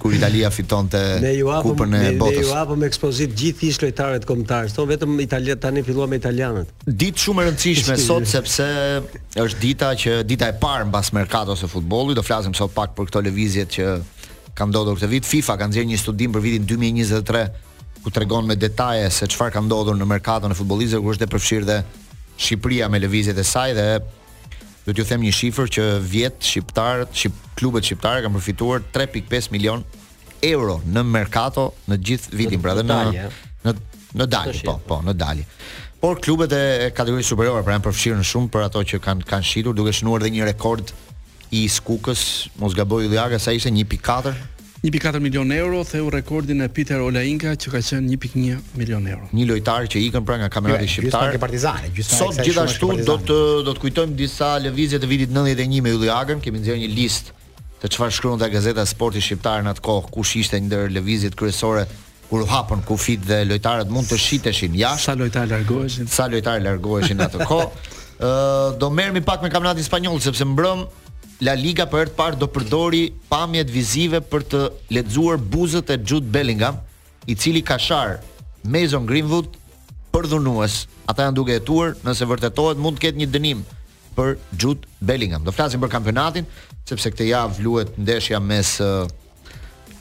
kur Italia fitonte kupën e botës. Ne ju hapëm ekspozitë gjithë ish lojtarët kombëtarë. Sot vetëm Italia tani filluam me italianët. Ditë shumë e rëndësishme sot sepse është dita që dita e parë mbas merkatos së futbollit. Do flasim sot pak për këto lëvizje që kanë ndodhur këtë vit. FIFA ka nxjerrë një studim për vitin 2023 ku tregon me detaje se çfarë ka ndodhur në merkaton e futbollistëve ku është e përfshirë dhe Shqipëria me lëvizjet e saj dhe Do t'ju them një shifër që vjet shqiptarët, shqip, klubet shqiptare kanë përfituar 3.5 milion euro në merkato në gjithë vitin, pra dhe në në në dalje, po, po, në dalje. Por klubet e kategorisë superiore pra janë përfshirë më shumë për ato që kanë kanë shitur duke shënuar dhe një rekord i Skukës, mos gaboj Ulli Aga sa ishte 1.4 Një pikë katër milionë euro theu rekordin e Peter Olayinka që ka qenë një pikë një milionë euro. Një lojtar që ikën pra nga kampionati shqiptar. Sot gjithashtu do të do të kujtojmë disa lëvizje të vitit nëntëdhjetë e një me Ulli Agën, kemi nxjerrë një listë të çfarë shkruante dhe gazeta Sporti Shqiptar në atë kohë, kush ishte ndër lëvizjet kryesore kur u hapën kufijtë dhe lojtarët mund të shiteshin jashtë. Sa lojtarë largoheshin? Sa lojtarë largoheshin atë kohë? Ë do merremi pak me kampionatin spanjoll sepse mbrëm La Liga për herë të parë do përdori pamjet vizive për të lexuar buzët e Jude Bellingham, i cili ka sharë Mason Greenwood përdhunues. Ata janë duke hetuar, nëse vërtetohet mund të ketë një dënim për Jude Bellingham. Do flasim për kampionatin, sepse këtë javë luhet ndeshja mes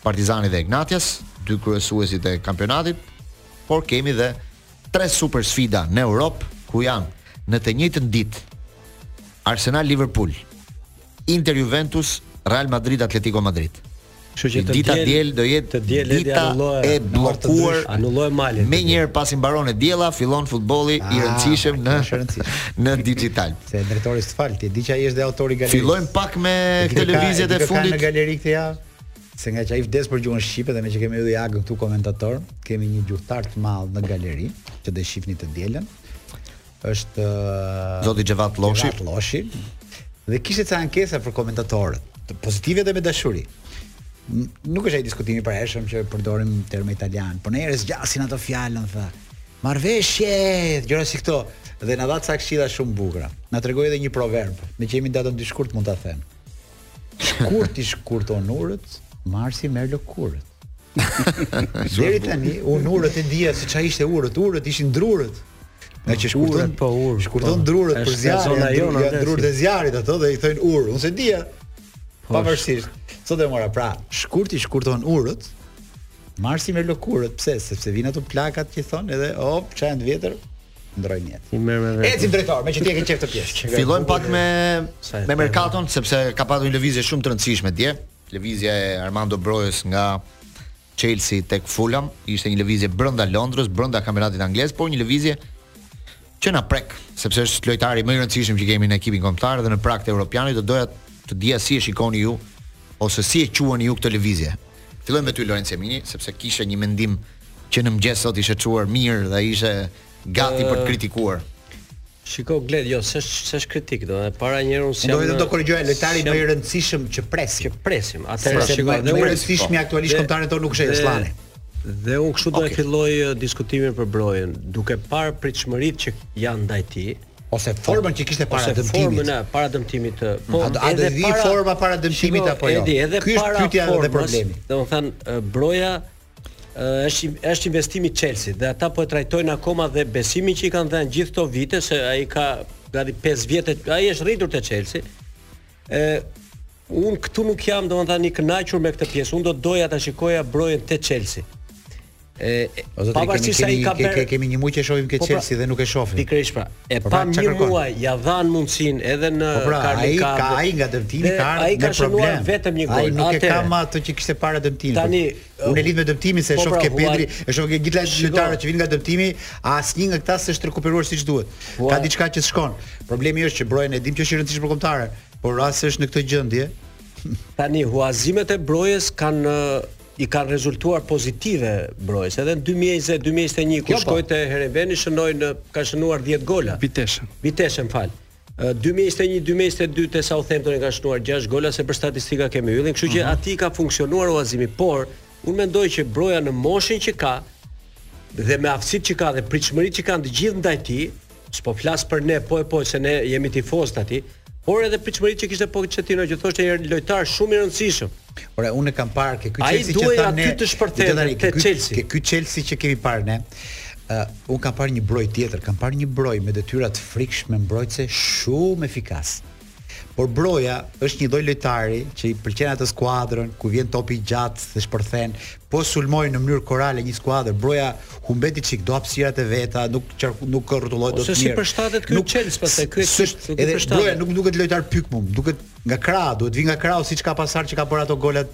Partizanit dhe Egnatias, dy kryesuesit e kampionatit, por kemi dhe Tre super sfida në Europë ku janë në të njëjtën ditë Arsenal Liverpool, Inter Juventus, Real Madrid Atletico Madrid. Kështu që dita e diel do jetë dita e bllokuar, anulloje malin. Menjëherë pasi mbaron e diella, fillon futbolli i ah, rëndësishëm në në DigitAlb. Se drejtori s'fal, ti di që ai është dhe autor i galerisë. Fillojmë pak me këto lëvizjet e fundit. Në galeri këtë javë. Se ngaqë ai vdes për gjuhën shqipe dhe meqë kemi edhe Agën këtu komentator, kemi një gjuhëtar të madh në galeri, që do e shihni të dielën. Është Zoti Xhevat Lloshi. Xhevat Lloshi. Dhe kishte ca ankesa për komentatorët, të pozitive dhe me dashuri. Nuk është ai diskutimi i përhershëm që përdorim terma italianë, por r-rë-në e zgjasin ato fjalën tha. Marrëveshje, gjëra si këto dhe na dha ca këshilla shumë të bukura. Na tregoi edhe një proverb, meqë jemi datën 2 shkurt mund ta them. Shkurti shkurton urët, Marsi merr lëkurët. Deri tani unë urët e dija se ç'a ishte urët, urët ishin drurët. Nga që shkurton po urë. Shkurton po. drurët për zjarrin, janë drurët e zjarrit ato dhe i thonë urë. Unë s'e dija. Po. Pavarësisht. Sot e mora pra, shkurti shkurton urët, Marsi merr lëkurët, pse? Sepse vin ato plakat që thon edhe op, ça janë të vjetër, ndrojnë jetë. I merr me vete. Eci drejtor, meqë ti e ke qef të pyesësh. Fillojm pak me me merkaton sepse ka patur një lëvizje shumë të rëndësishme dje. Lëvizja e Armando Brojës nga Chelsea tek Fulham ishte një lëvizje brenda Londrës, brenda kampionatit anglez, por një lëvizje që na prek, sepse është lojtari më i rëndësishëm që kemi në ekipin kombëtar dhe në prag të Europianit, do doja të dija si e shikoni ju ose si e quani ju këtë lëvizje. Fillojmë me ty Lorenc Jemini, sepse kishe një mendim që në mëngjes sot ishe çuar mirë dhe ishe gati për të kritikuar. Shiko Gled, jo, s'është s'është kritik, po e para një herë unë s'jam. Do të do korrigjoj lojtari më i rëndësishëm që presim. Që presim. Atëherë shiko, dhe më i rëndësishmi aktualisht te kombëtarja jonë nuk është Asllani. Dhe unë kështu do e filloj uh, diskutimin për Brojën, duke parë pritshmëritë që janë ndaj tij, ose formën që kishte para dëmtimit. Ose formën e para dëmtimit. Uh, po, a do, a do vi prapë forma para dëmtimit shiko, apo jo? E di, edhe kjo është pyetja edhe problemi. Domethënë uh, Broja është është investim i Chelsea dhe ata po e trajtojnë akoma dhe besimin që i kanë dhënë gjithë këto vite se ai ka gati 5 vjet ai është rritur te Chelsea. Ë Unë këtu nuk jam domethënë i kënaqur me këtë pjesë. Unë do të doja ta shikoja Brojën te Chelsea. E, pavarësisht se ai ka bërë kemi një muaj që shohim ke po, pra, Chelsea dhe nuk e shohim. Pikërisht pra. E po, pra, pa një muaj ja dhan mundsinë edhe në po, pra, Ai ka ai nga dëmtimi ka ardhur me problem. vetëm një gol. Ai nuk e ka më atë që kishte para dëmtimit. Tani unë e lidh me dëmtimin se shoh pra, ke Pedri, e shoh ke gjithë lojtarët që vijnë nga dëmtimi, asnjë nga këta s'është rekuperuar siç duhet. Ka diçka që shkon. Problemi është që Brojën e dim që është i rëndësishëm për kombëtaren. Por rastis është në këtë gjendje. Tani huazimet e Brojës kanë i kanë rezultuar pozitive Brojës. Edhe në 2020, 2021 kur po. shkoi te Hereveni shënoi në ka shënuar 10 gola. Vitesse. Vitesse më fal. 2021-2022 te Southampton ka shënuar 6 gola se për statistika kemi Yllin, kështu që mm -hmm. atij i ka funksionuar huazimi, por Unë mendoj që Broja në moshën që ka dhe me aftësitë që ka dhe pritshmëritë që kanë të gjithë ndaj tij, s'po flas për ne po e po se ne jemi tifozë të tij, por edhe pritshmëritë që kishte Pochettino që thoshte një lojtar shumë i rëndësishëm. Ora unë kam parë ke ky Chelsea që tha ne. Ai duhet të shpërthejë te Chelsea. Ke ky Chelsea që kemi parë ne. Uh, unë kam parë një Brojë tjetër, kam parë një Brojë me detyra të frikshme mbrojtëse shumë efikas. Por Broja është një lloj lojtari që i pëlqen atë skuadrën, ku vjen topi gjatë dhe shpërthen, po sulmoi në mënyrë korale një skuadër. Broja humbet i çik, do hapësirat e veta, nuk qarku, nuk rrotullohet dot mirë. Ose s'i përshtatet ky Chelsea pastaj, ky ekip edhe Broja nuk duket lojtar pykmum, duket nga krahu, duhet vijë nga krahu siç ka pasar që ka bërë ato golat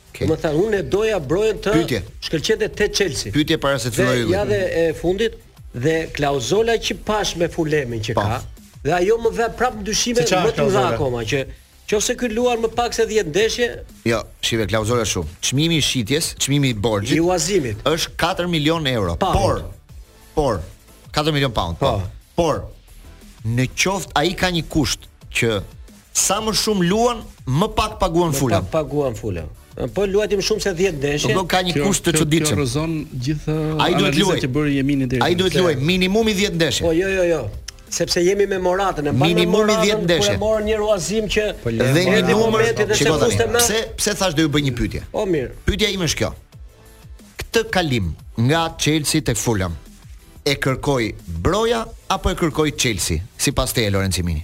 Okay. Më thënë, unë e doja Brojën të Pytje. shkëlqente te Chelsea. Pytje para se të fillojë. Ja dhe e fundit dhe klauzola që pash me Fulhamin që pa. Po. ka. Dhe ajo më vë prapë në dyshime më të mëdha akoma që nëse ky luan më pak se 10 ndeshje. Jo, shih klauzola shumë. Çmimi i shitjes, çmimi i borxhit. I huazimit. Është 4 milion euro. Pa, por por 4 milion pound. Po. Por në qoftë ai ka një kusht që Sa më shumë luan, më pak paguan Fulham. Më pak paguan Fulham. Po luajti më shumë se 10 ndeshje. Do ka një kusht të çuditshëm. Kjo rrëzon gjithë ai duhet luaj që bëri Lemini deri. Ai duhet luaj minimumi 10 ndeshje. Po jo jo jo. Sepse jemi me Moratën e mbanë minimumi 10 ndeshje. Po morën një huazim që po, dhe një numër që të fuste më. Pse pse thashë do ju bëj një pyetje? Po mirë. Pyetja ime është kjo. Këtë kalim nga Chelsea tek Fulham e kërkoi Broja apo e kërkoi Chelsea sipas teje Lorenc Lemini?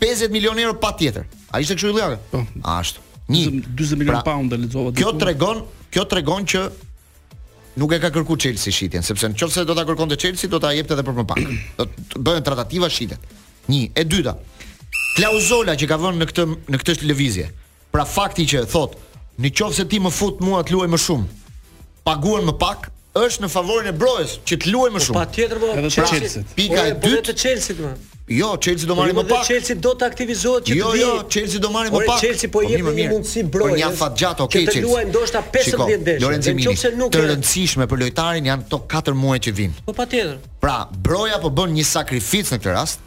50 milionë euro patjetër. A ishte kështu Ylli Aga? Po. Ashtu. 40 milionë pra, pound e lexova diku. Kjo tregon, kjo tregon që nuk e ka kërku Chelsea shitjen, sepse qoftë se do ta kërkonte Chelsea do ta jepte edhe për më pak. Do bëhen tratativa shitjeje. Një, e dyta. Klauzola që ka vënë në këtë në këtë lëvizje. Pra fakti që thotë, në qoftë se ti më fut mua të luaj më shumë, paguan më pak, është në favorin e Brojës që të luaj më po, shumë. Patjetër po. Edhe pra, Chelsea. Pika po, e po, dytë të Chelsea më. Jo, Chelsea do marrë më pak. Chelsea do të aktivizohet që jo, të di. Jo, jo, Chelsea do marrë më pak. Chelsea po jep një mundësi Brojës. Po në afatgjatë, okay, Chelsea. Që të luaj ndoshta 15 ditë. Lorenc Lemini. Nëse nuk të rëndësishme për lojtarin janë këto 4 muaj që vijnë. Po patjetër. Pra, Broja po bën një sakrificë në këtë rast.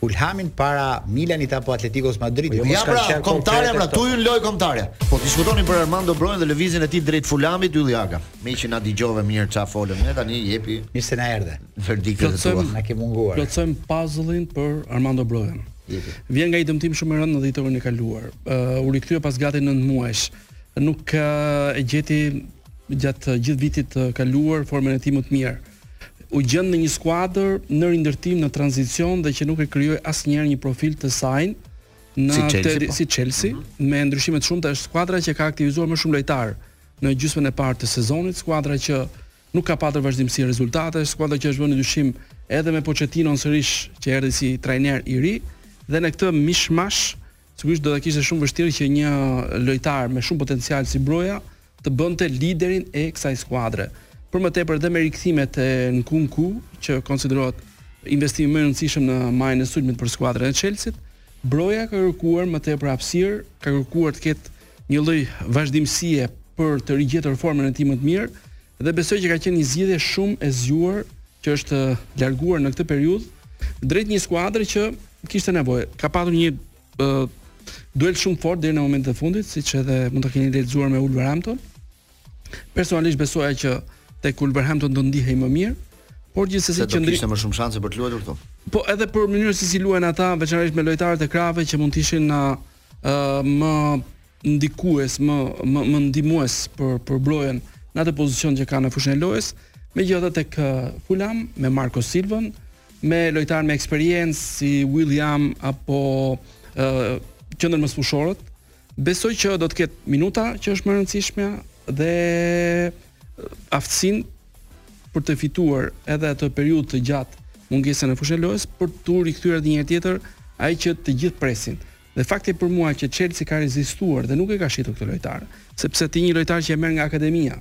Fulhamin para Milanit apo Atletikos së Madridit. Jo, ja pra, kombëtarja pra, këtu hyn në lojë kombëtarja. Po diskutonim për Armando Brojën dhe lëvizjen e tij drejt Fulhamit Ylli Aga. Meqë na dëgjove mirë ça folëm ne tani jepi. Mirë se na erdhe. Verdiktet e tua na ke munguar. Plotësojm puzzle-in për Armando Brojën. Vjen nga një dëmtim shumë i rëndë në dhjetorin e kaluar. Uh, u rikthye pas gati 9 muajsh. Nuk uh, e gjeti gjatë gjithë vitit të kaluar formën e tij më të mirë. u gjend në një skuadër në rindërtim, në tranzicion dhe që nuk e krijoi asnjëherë një profil të sajn në si Chelsea, teri, po. si Chelsea mm -hmm. me ndryshime të shumta është skuadra që ka aktivizuar më shumë lojtarë në gjysmën e parë të sezonit, skuadra që nuk ka patur vazhdimësi rezultate, skuadra që është vënë në dyshim edhe me Pochettinon sërish që erdhi si trajner i ri dhe në këtë mishmash Sigurisht do ta kishte shumë vështirë që një lojtar me shumë potencial si Broja të bënte liderin e kësaj skuadre. Për më tepër dhe me rikthimet e Nkunku, që konsiderohet investimi më i rëndësishëm në majën e sulmit për skuadrën e Chelsea-t, Broja ka kërkuar më tepër hapësirë, ka kërkuar të ketë një lloj vazhdimësie për të rigjetur formën e tij më të mirë dhe besoj që ka qenë një zgjidhje shumë e zgjuar që është larguar në këtë periudhë drejt një skuadre që kishte nevojë. Ka patur një uh, duel shumë fort deri në momentin e fundit, siç edhe mund të keni lexuar me Wolverhampton. Personalisht besoja që tek Wolverhampton do ndihej më mirë, por gjithsesi që kishte më shumë shanse për të luajtur këtu. Po edhe për mënyrën se si luajnë ata, veçanërisht me lojtarët e krahëve që mund të ishin në uh, më ndikues, më më, më ndihmues për për Brojën në atë pozicion që kanë në fushën e lojës. Megjithatë tek Fulham me Marco Silvën, me lojtarë me eksperiencë si Willian apo ë uh, qendërmesfushorët, besoj që do të ketë minuta që është më e rëndësishmja dhe aftësinë për të fituar edhe atë periudhë të gjatë mungese në fushën e lojës për t'u rikthyer edhe një herë tjetër ai që të gjithë presin. Dhe fakti për mua që Chelsea ka rezistuar dhe nuk e ka shitur këtë lojtar, sepse ti një lojtar që e merr nga akademia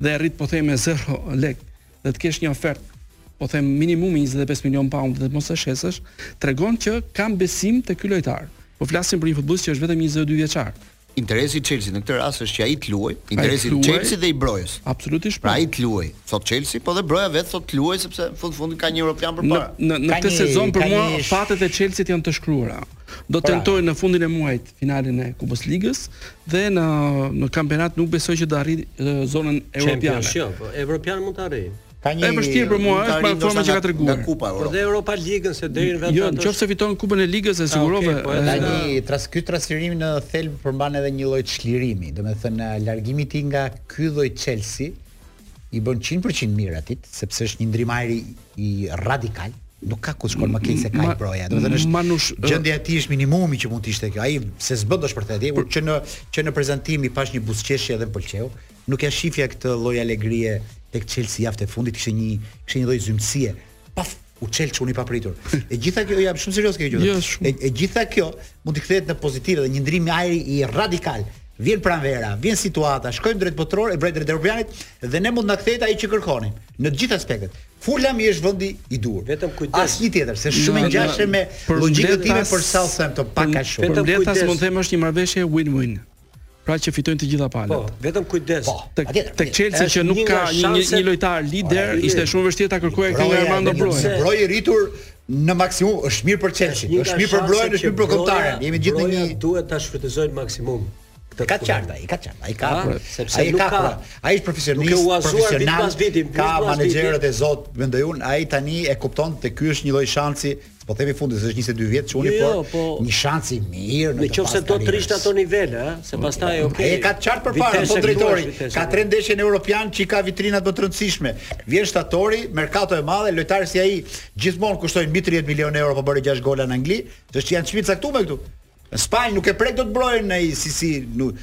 dhe e rrit po them me 0 lek dhe të kesh një ofertë po them minimumi 25 milion pound dhe mos e shesësh, tregon që ka besim te ky lojtar. Po flasim për një futbollist që është vetëm 22 vjeçar, Interesi i Chelsea në këtë rast është që ai të luajë, interesi i Chelsea dhe i Brojës. Absolutisht. Pra po. ai të luajë, thotë Chelsea, po dhe Broja vetë thotë të luajë sepse fund fundi ka një europian përpara. Në në, këtë sezon për mua fatet e Chelsea janë të shkruara. Do të tentojë në fundin e muajit finalen e Kupës Ligës dhe në në kampionat nuk besoj që do arrijë zonën europiane. Champions, jo, po, europian mund të arrijë. Është e vështirë për mua, është më forma që ka treguar. Nga Kupa Europa. Po dhe Europa Ligën se deri në vend. Jo, nëse fiton Kupën e Ligës e ah, sigurove. Po tani prapë ky transferim në thelb përmban edhe një lloj çlirimi, domethënë largimi i tij nga ky lloj Chelsea i bën 100% mirë atij, sepse është një ndërrim ajri radikal, nuk ka ku shkon më keq se kaq Broja. Do të thënë manush gjendja e tij është minimumi që mund të ishte kjo. Ai se s'bën dosh për thëti, por që në që në prezantim i pashë një buzëqeshje dhe më pëlqeu. Nuk ia shifja këtë lloj alegrie tek Çelsi javët e fundit, kishte një kishte një lloj zymtësie. Paf, u çel çuni papritur. E gjitha kjo, jam shumë serioz te kjo gjë. Jo, shumë. E, e gjitha kjo mund të kthehet në pozitive dhe një ndërrim ajri radikal. Vjen pranvera, vjen situata, shkojmë drejt botëror, e drejt europianit dhe ne mund të na kthehet ai që kërkonim në të gjitha aspektet. Fulhami është vendi i duhur. Vetëm kujdes. Asnjë tjetër, se shumë e ngjashme me logjikën time për Southampton, pak a shumë. Vetëm kujdes. Mund të them është një marrëveshje win-win. Pra që fitojnë të gjitha palët. Po, vetëm kujdes. Po, tek tek Chelsea që nuk ka një një, një lojtar lider, po, ishte shumë vështirë ta kërkoje këtë nga Armando Broja. Broja i rritur në maksimum është mirë për Chelsea, është mirë për Brojën, është mirë për kombëtaren. Jemi gjithë në një, duhet ta shfrytëzojë në maksimum. Këtë e ka qartë ai, e ka qartë. Ai ka, sepse ai ka, ai është profesionist, profesional, ka menaxherët e zotë, mendoj unë, ai tani e kupton se ky është një lloj shansi S'po themi i fundit se është 22 vjeç çuni jo, jo, por po, një shans i mirë në qoftë se do të arrijë ato nivele, ëh, se po, pastaj po, okay. E ka të qartë përpara po drejtori. Ka tre ndeshje në Europian që i ka vitrinat më të rëndësishme. Vjen shtatori, merkato e madhe, lojtarë si ai gjithmonë kushtojnë mbi 30 milionë euro po bëri 6 gola në Angli, që janë çmime të caktuara këtu. Në Spanjë nuk e prek dot Brojën as si si nuk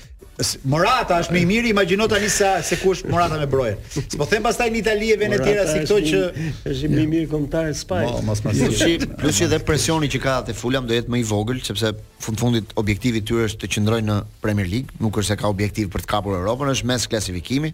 Morata është më i miri, imagjino tani sa se ku është Morata me Brojën. S'po them pastaj në Itali e vende të tjera si këto që është më i miri i kombëtares së Spanjës. Po, mos pasi. Plus që plus që dhe presioni që ka te Fulham do jetë më i vogël sepse fund fundit objektivi i tyre është të qëndrojnë në Premier League, nuk është se ka objektiv për të kapur Europën, është mes klasifikimi.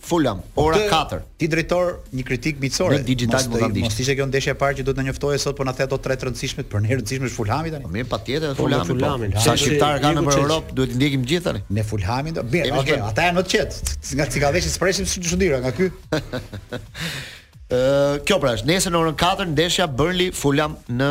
Fulham, ora 4. Ti drejtor, një kritikë miqësore. Mos ishte kjo ndeshja e parë që duhet të na njoftoje sot, po na the ato tre të rëndësishmet, për ne e rëndësishme është Fulhami tani. Po mirë, patjetër po, Fulhami. Fulhami. Po. Sa shqiptarë kanë nëpër Europë, duhet t'i ndjekim gjithë tani. Ne Fulhamin do. Mirë, okay, ata janë më të qetë. Nga Cikalleshi s'presim çudira nga ky. Ë, kjo pra është nesër në orën 4 ndeshja Burnley Fulham në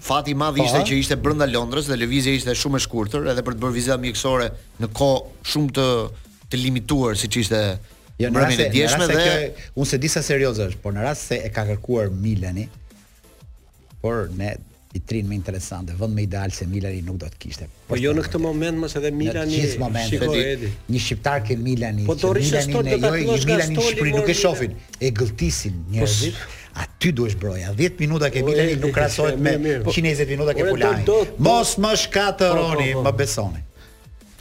Fati i madh ishte që ishte brenda Londrës dhe lëvizja ishte shumë e shkurtër edhe për të bërë vizita mjekësore në kohë shumë të të limituar siç ishte jo, në rastin e djeshëm dhe unë s'e di sa serioze është, por në rast se e ka kërkuar Milani, po një vitrinë më interesante, vend më ideal se Milani nuk do të kishte. Po jo në këtë moment mos edhe Milani. Shiko Edi. Një shqiptar ke Milani. Po do rishë stor do ta kujtosh Milani në Shqipëri nuk e shohin, e gëlltisin njerëzit. Aty duhesh Broja. 10 minuta ke Milani nuk krahasohet me 120 minuta ke Fulhami. Mos më shkatërroni, po, po, po. më besoni.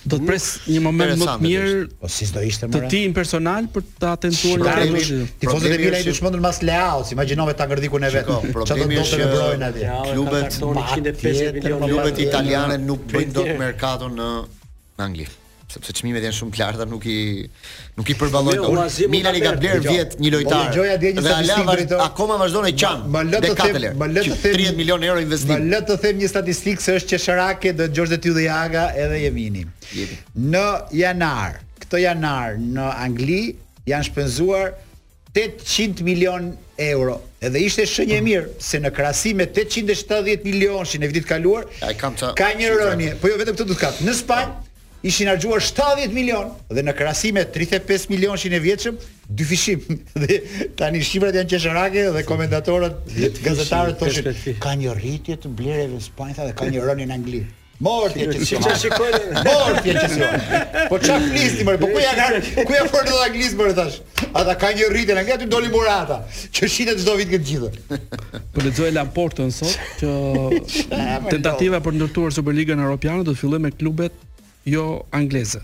Do të pres një moment më të mirë. Po si do ishte më. Të tijin personal për ta tentuar një trajtim. Tifozët e Milani u çmendën mas Leaos, ti imagjino me ta ngërdhikun e vet. Çfarë do të bëjnë atje? Klubet 150 milionë, klubet italiane nuk bëjnë dot merkaton në në Angli sepse çmimet janë shumë të larta, nuk i nuk i përballojnë. Po, Milani ka blerë vjet një lojtar. Dhe ai lab akoma vazhdon e qan. Më lë të them, më lë të them 30 milionë euro investim. Më lë të them një statistikë se është qesharake do qeshë edhe ti edhe Aga edhe Jemini. Në janar, këtë janar në Angli janë shpenzuar Tetëqind milionë euro, edhe ishte shenjë e mirë, se në krahasim me tetëqind e shtatëdhjetë milionëshin e vitit të kaluar, ka një rënie. Po jo, vetëm këtë do të thotë. Në Spanjë ishin harxhuar shtatëdhjetë milionë dhe në krahasim me tridhjetë e pesë milionëshin e vjetshëm, dyfishim. Dhe tani shifrat janë qesharake dhe komentatorët, gazetarët thoshin, ka një rritje të blerjeve në Spanjë, tha, dhe ka një rënie në Angli. Mor ti që si çaj shikoj. Mor ti që si. Po ç'a flisni më? Po ku e kanë? Ku ja fort do anglisë më tash? Ata kanë një rritje nga aty doli Morata, që shitet çdo vit këtë gjithë. Po lexoj Laportën sot që tentativa për ndërtuar Superligën Europiane do të fillojë me klubet jo angleze.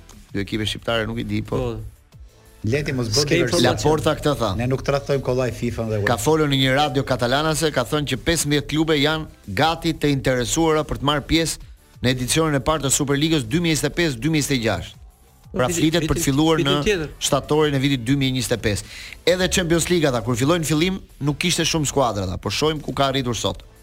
Dy ekipe shqiptare nuk i di, po. po. Leti mos bëj diversion. Laporta këtë tha. Ne nuk tradhtojmë kollaj FIFA dhe UEFA. Ka folur në një radio katalanase, ka thënë që 15 klube janë gati të interesuara për të marrë pjesë në edicionin e parë të Superligës 2025-2026. Pra flitet për të filluar në shtatorin e vitit 2025. Edhe Champions League ata kur fillojnë fillim nuk kishte shumë skuadra ata, por shohim ku ka arritur sot.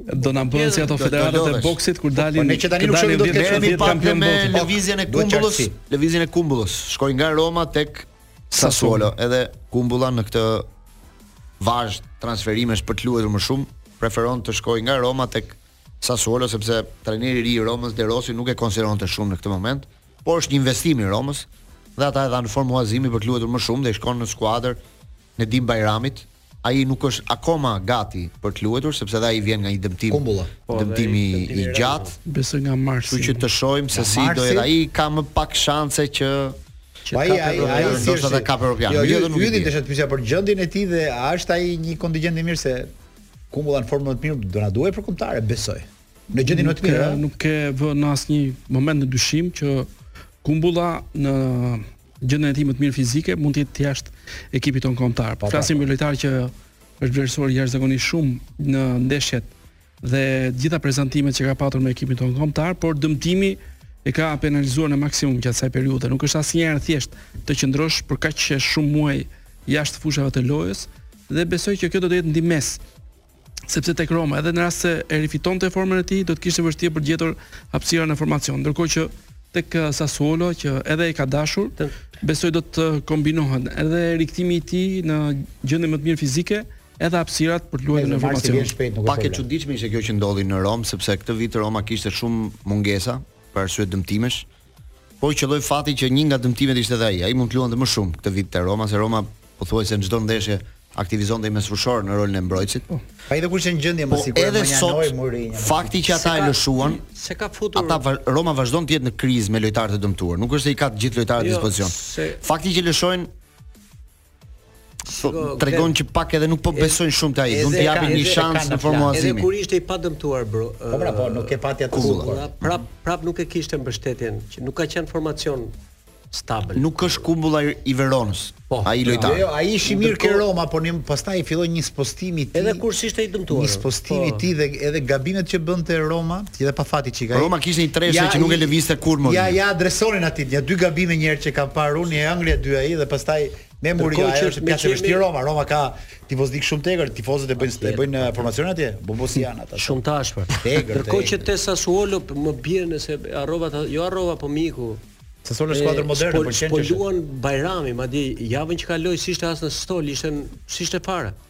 Do na bëhen si ato federatat e boksit kur dalin. Po ne që tani nuk shohim dot këtë vit kampion me lëvizjen e Kumbullës, lëvizjen e Kumbullës. Shkoi nga Roma tek Sassuolo, edhe Kumbulla në këtë vazhdë transferimesh për të luajtur më shumë, preferon të shkojë nga Roma tek Sassuolo sepse trajneri i ri i Romës De Rossi nuk e konsideronte shumë në këtë moment, por është një investim i Romës dhe ata e dhanë formë huazimi për të luajtur më shumë dhe i shkon në skuadër të Nedim Bajramit, ai nuk është akoma gati për të luajtur sepse dhe ai vjen nga një dëmtim. Kumbulla. Po, dëmtim i gjatë. Besoj nga marsi. Kështu që të shohim se si do jetë ai ka më pak shanse që që pa, ka ai ai si është edhe ka Europian. Jo, jo, nuk vjen te pyetja për gjendjen e tij dhe a është ai një kontingjent i mirë se Kumbulla në formën më të mirë do na duhet për kombëtare, besoj. Në gjendjen më të mirë, nuk ke vë në asnjë moment në dyshim që Kumbulla në Gjendjen e tij më të mirë fizike mund të jetë jashtë ekipit tonë kombëtar. Po, po, Flasim po. për lojtar që është vlerësuar jashtëzakonisht shumë në ndeshjet dhe të gjitha prezantimet që ka patur me ekipin tonë kombëtar, por dëmtimi e ka penalizuar në maksimum gjatë kësaj periudhe. Nuk është asnjëherë thjesht të qëndrosh për kaq shumë muaj jashtë fushave të lojës dhe besoj që kjo do të jetë ndihmesë sepse tek Roma edhe në rast se e rifitonte formën e tij do të kishte vështirë për të gjetur hapësira në formacion. Ndërkohë që tek eh, Sassuolo që edhe e ka dashur, besoj do të kombinohen edhe rikthimi i tij në gjendje më të mirë fizike, edhe hapësirat për të luajtur në formacion. Pak e çuditshme ishte kjo që ndodhi në Romë, sepse këtë vit Roma kishte shumë mungesa për arsye dëmtimesh. Po qëlloi fati që një nga dëmtimet ishte edhe ai. Ai mund të luante më shumë këtë vit te Roma, se Roma pothuajse në çdo ndeshje aktivizonte një mesfushor në rolin e mbrojtësit. Po. Ai do kushte në gjendje më po, sigurisht. Edhe më sot Mourinho. Fakti që ata e lëshuan, s'e ka futur. Ata Roma vazhdon të jetë në krizë me lojtarë të dëmtuar. Nuk është se i ka të gjithë lojtarët në jo, dispozicion. Fakti që lëshojnë so, tregon që pak edhe nuk po besojnë shumë te ai, mund t'i japin një shans në formë huazimi. Edhe kur ishte i padëmtuar bro. Po pra, po nuk e pati atë kurrë. Prap prap nuk e kishte mbështetjen, që nuk ka qenë formacion stabil. Nuk është Kumbulla i Veronës. Po, ai po. lojtar. Jo, ai e nisi mirë ke Roma, por ne pastaj filloi një spostim i tij. Edhe kur ishte i dëmtuar. Një spostim i po. tij dhe edhe gabimet që bënte Roma, Ti dhe pa fati çik. Roma kishte një treshe ja, që nuk e lëvizte kurrë më. Ja ja adresonin aty, ja dy gabime një herë që kam parë unë, një ëngrë dy ai dhe pastaj me Mourinho ajo është piacë e vështirë Roma. Roma ka tifozë shumë të egër, tifozët e bëjnë e bëjnë eh, formacion atje, bombosian ata. Shumë të ashpër. Ndërkohë që te Sassuolo më bie nëse harrova ta, jo harrova po miku. Sassuolo është skuadër moderne, po qenë. Po luan Bajrami, madje javën që kaloi s'ishte as në stol, ishte s'ishte fare.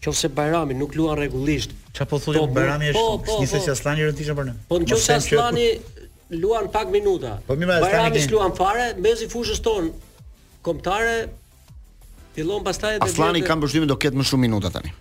Qoftë se Bajrami nuk luan rregullisht. Çfarë po thotë po, Bajrami është po, po, nisë po. që Asllani është rëndësishëm për ne. Po në qoftë se Asllani luan pak minuta. Po mirë, Bajrami s'luan fare, mesi i fushës tonë kombëtare fillon pastaj edhe Asllani kam përshtymin do ketë më shumë minuta tani.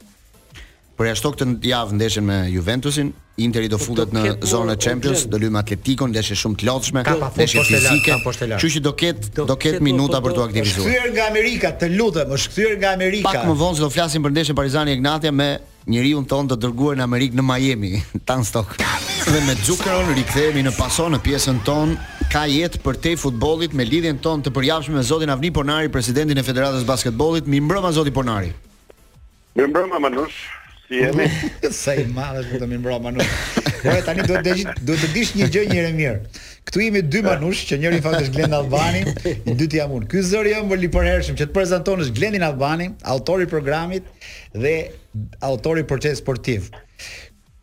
Por ja, shto këtë javë ndeshën me Juventusin, Interi do futet në zonën e Champions, do luajë me Atletikon, ndeshje shumë të lodhshme, ndeshje fizike, kështu që do ketë do ketë minuta për t'u aktivizuar. Është kthyer nga Amerika, të lutem, është kthyer nga Amerika. Pak më vonë se do flasim për ndeshjen Partizani Egnatia me njeriun tonë të dërguar në Amerikë në Miami, Tan Stock. Dhe me Zuckeron rikthehemi në paso në pjesën tonë ka jetë përtej futbollit me lidhjen tonë të përjavshme me zotin Avni Ponari, presidentin e Federatës së Basketbollit. Mirëmbrëma zoti Ponari. Mirëmbrëma Manush, si jemi? Sa e madhe është kjo mirëmbrëma Manush. Ore tani duhet të duhet të dish një gjë njëherë mirë. Këtu jemi dy Manush, që njëri në fakt është Glendin Albani, i dyti jam unë. Ky zëri i ëmbël i përhershëm që të prezanton është Glendin Albani, autori i programit dhe autori i Procesit sportiv.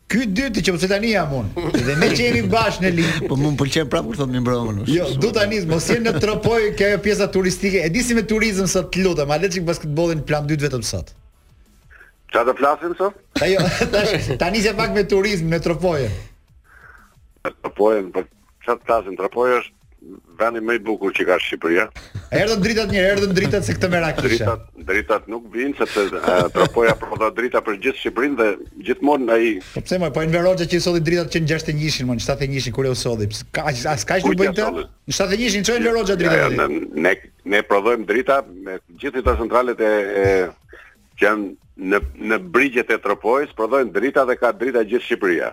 Ky dyti që pyes tani jam unë. Dhe ne që jemi bashkë në linjë. Po më pëlqen prapë kur thotë mirëmbrëma më Jo, do ta nis, meqë jemi në Tropojë kjo ajo pjesa turistike. E di si me turizëm sot të lutem, a le çik basketbollin plan të dytë vetëm sot. Ça të flasim sot? A jo, ta, ta nisim pak me turizëm me Tropojën. Tropojën, po Çfarë të flasim, Tropoja është vendi më i bukur që ka Shqipëria. Erdhën dritat mirë, erdhën dritat se këtë merak kisha. Dritat, dritat nuk vijnë sepse Tropoja prodhon drita për gjithë Shqipërinë dhe gjithmonë ai Po pse më po Enver Hoxha që i solli dritat që në 61-shin, mo në 71-shin kur i solli. Ka as kaq nuk bëjnë dot. Në 71-shin çoi Enver Hoxha dritat. Ne ne prodhojmë drita me gjithë hidrocentralet e që janë në në brigjet e Tropojës, prodhojnë drita dhe ka drita gjithë Shqipëria.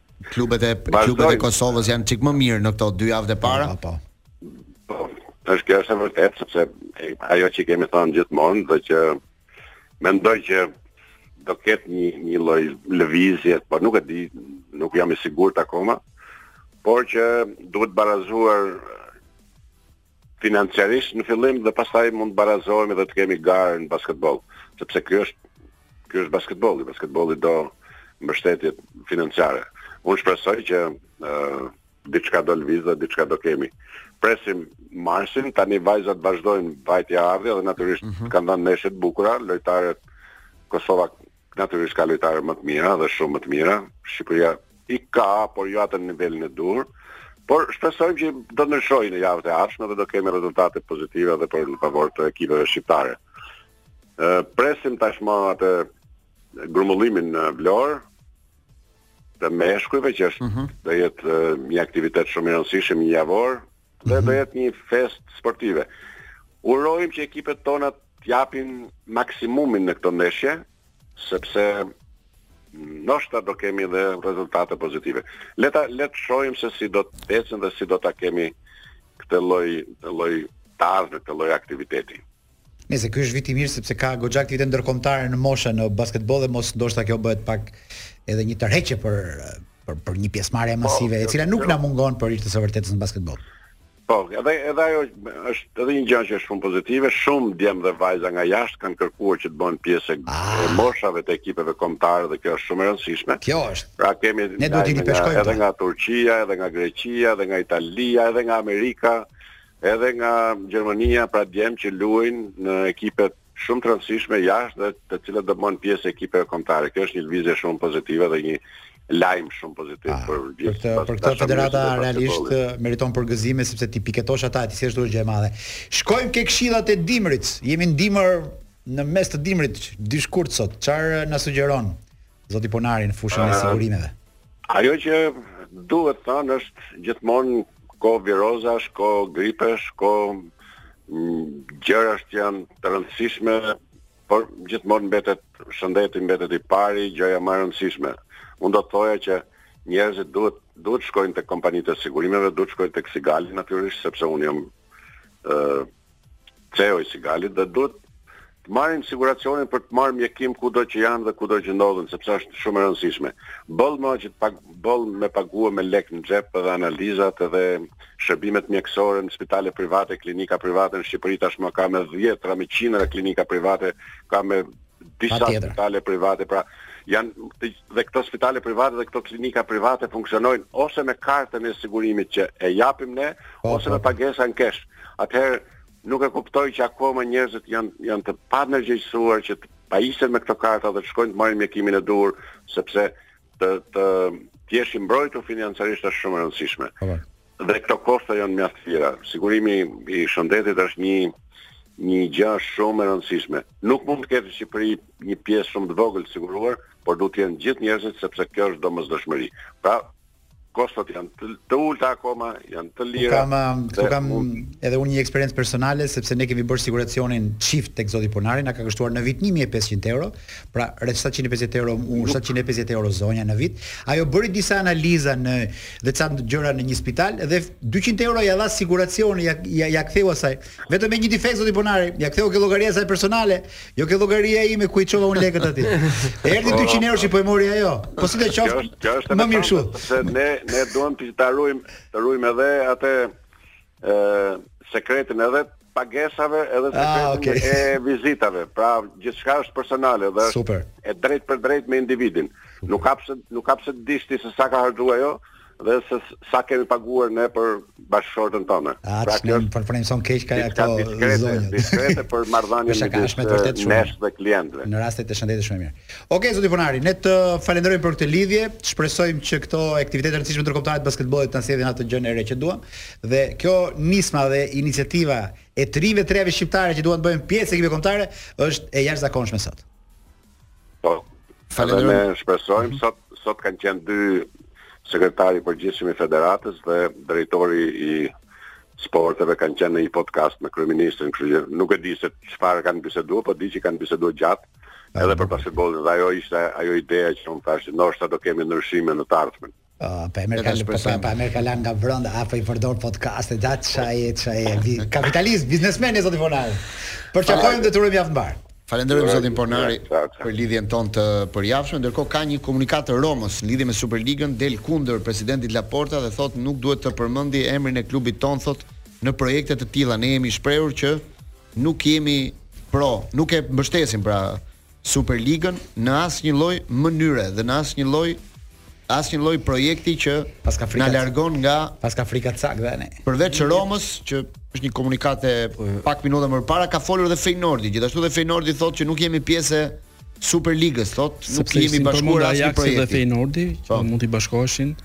Klubet e klubet e Kosovës janë çik më mirë në këto dy javët e para. Po, po. Po, është kjo është e vërtetë sepse ajo që kemi thënë gjithmonë dhe që mendoj që do ketë një një lloj lëvizje, po nuk e di, nuk jam i sigurt akoma, por që duhet barazuar financiarisht në fillim dhe pastaj mund të barazohemi dhe të kemi garë në basketboll, sepse ky është ky është basketbolli, basketbolli do mbështetje financiare. Unë shpresoj që ë uh, diçka do lëvizë dhe diçka do kemi. Presim marsin, tani vajzat vazhdojnë vajtja ardhja dhe natyrisht mm -hmm. kanë dhënë ndeshje të bukura, lojtaret Kosova Natyrisht ka lojtare më të mira dhe shumë më të mira. Shqipëria i ka, por jo atë në nivelin e duhur. Por shpresojmë që do ndryshojë në javët e ardhshme dhe do kemi rezultate pozitive edhe për në favor të ekipeve shqiptare. Ë presim tashmë atë grumbullimin në Vlorë të meshkujve që është mm -hmm. do jetë një aktivitet shumë i rëndësishëm një javor, dhe do mhm. jetë një festë sportive. Urojmë që ekipet tona të japin maksimumin në këto ndeshje, sepse ndoshta do kemi edhe rezultate pozitive. Le ta le të shohim se si do të ecin dhe si do ta kemi këtë lloj lloj taz në këtë lloj aktiviteti. Nëse ky është vit i mirë sepse ka goxha aktivitete ndërkombëtare në mosha në basketboll dhe mos ndoshta kjo bëhet pak edhe një tërheqje për për për një pjesëmarrje po, masive, po, e cila nuk po. na mungon për hir të së vërtetës në basketboll. Po, edhe edhe ajo është edhe një gjë që është shumë pozitive, shumë djem dhe vajza nga jashtë kanë kërkuar që të bëhen pjesë e ah. moshave të ekipeve kombëtare dhe kjo është shumë e rëndësishme. Kjo është. Pra kemi ne duhet t'i peshkojmë edhe nga Turqia, edhe nga Greqia, edhe nga Italia, edhe nga Amerika. edhe nga Gjermania pra djem që luajnë në ekipe shumë të rëndësishme jashtë dhe të cilët do të bëhen pjesë e ekipeve kombëtare. Kjo është një lëvizje shumë pozitive dhe një lajm shumë pozitiv ah, për gjithë. Për këtë për këtë federata realisht eh, meriton përgëzime sepse t'i piketosh ata ti është një gjë e madhe. Shkojmë ke këshillat e dimrit. Jemi në dimër në mes të dimrit, dy shkurt sot. Çfarë na sugjeron? Zoti Ponari në fushën e sigurimeve. Ajo që duhet thënë është gjithmonë kohë virozash, kohë gripesh, kohë gjërash që janë të rëndësishme, por gjithmonë mbetet shëndeti mbetet i pari, gjëja më e rëndësishme. Unë do të thoja që njerëzit duhet duhet shkojnë tek kompanitë e sigurimeve, duhet shkojnë tek Sigali natyrisht sepse unë jam ë CEO i Sigalit dhe duhet të marrin siguracionin për të marrë mjekim kudo që janë dhe kudo që ndodhen, sepse është shumë e rëndësishme. Boll më që të pag, boll me paguë me lek në xhep dhe analizat dhe shërbimet mjekësore në spitale private, klinika private në Shqipëri tashmë ka me dhjetra, me qindra klinika private, ka me disa spitale private, pra janë dhe këto spitale private dhe këto klinika private funksionojnë ose me kartën e sigurimit që e japim ne po, ose po, me po. pagesën cash. atëherë nuk e kuptoj që akoma njerëzit janë janë të pandërgjegjësuar që të pajisen me këto karta dhe të shkojnë të marrin mjekimin e duhur sepse të të të jesh i mbrojtur financiarisht është shumë e rëndësishme. Po, po. Dhe këto kosto janë mjaft të lira. Sigurimi i shëndetit është një një gjë shumë e rëndësishme. Nuk mund të ketë Shqipëri një pjesë shumë të vogël të siguruar, por duhet të jenë gjithë njerëzit sepse kjo është domosdoshmëri. Pra, kostot janë të, të ulta akoma, janë të lira. Kam um, këtu kam mund... edhe unë një eksperiencë personale sepse ne kemi bërë siguracionin çift tek zoti Ponari, na ka kushtuar në vit 1500 euro, pra rreth 750 euro, unë 750 euro zonja në vit. Ajo bëri disa analiza në dhe ca gjëra në një spital dhe 200 euro ja dha siguracioni, ja ja, ja ktheu asaj. Vetëm me një defekt zoti Ponari, ja ktheu ke llogaria e saj personale, jo ke llogaria ime ku i çova unë lekët aty. Erdhi 200 euro që po e mori ajo. Po si të qoftë? Kjo është më mirë kështu. Sepse ne ne duam të ta ruajmë, të ruajmë edhe atë ë sekretin edhe pagesave edhe ah, sekretin ah, okay. e vizitave. Pra gjithçka është personale dhe është Super. e drejtpërdrejtë me individin. Super. Nuk ka pse nuk ka pse të dish ti se sa ka harxhuar ajo. Jo? dhe se sa kemi paguar ne për bashkëshorten tënde. Atë pra, që për pronëson keq ka ato zonjë. Diskrete për marrëdhënien me kash me vërtet shumë. Nesh dhe klientëve. Në raste të shëndetit shumë mirë. Okej, okay, zoti Ponari, ne të falenderojmë për këtë lidhje. Shpresojmë që këto aktivitete të rëndësishme ndërkombëtare të basketbollit të na sjellin atë gjën e re që duam. Dhe kjo nisma dhe iniciativa e trive treve shqiptare që duan të bëhen pjesë e ekipit kombëtar është e jashtëzakonshme sot. Po. Edhe ne shpresojmë mhm. sot sot kanë qenë dy sekretari i përgjithshëm i federatës dhe drejtori i sporteve, kanë qenë në një podcast me kryeministrin, kështu që nuk e di se çfarë kanë biseduar, po di që kanë biseduar gjatë edhe për basketbollin dhe ajo ishte ajo ideja që unë thashë, ndoshta do kemi ndryshime në të ardhmen. Po e merr ka po pra pa merr kalanë nga brenda, apo i përdor podcast e dat çaj e çaj e vi. Kapitalist, biznesmen zoti Ponari. Përqafojmë, të urojmë javë të mbarë. Falenderojmë zotin Ponari për lidhjen tonë të përjavshme. Ndërkohë ka një komunikatë të Romës në lidhje me Superligën, del kundër presidentit Laporta dhe thotë nuk duhet të përmendi emrin e klubit tonë thotë në projekte të tilla. Ne jemi shprehur që nuk jemi pro, nuk e mbështesim pra Superligën në asnjë lloj mënyre dhe në asnjë lloj asnjë lloj projekti që paska frika, na largon nga paska frika cak dhe ne. Përveç Romës që është një komunikatë pak minuta përpara ka folur edhe Feynordi, gjithashtu dhe Feynordi thotë që nuk jemi pjesë e Superligës, thotë nuk jemi bashkuar as me projektin. Sepse Feynordi që po. mund të bashkoheshin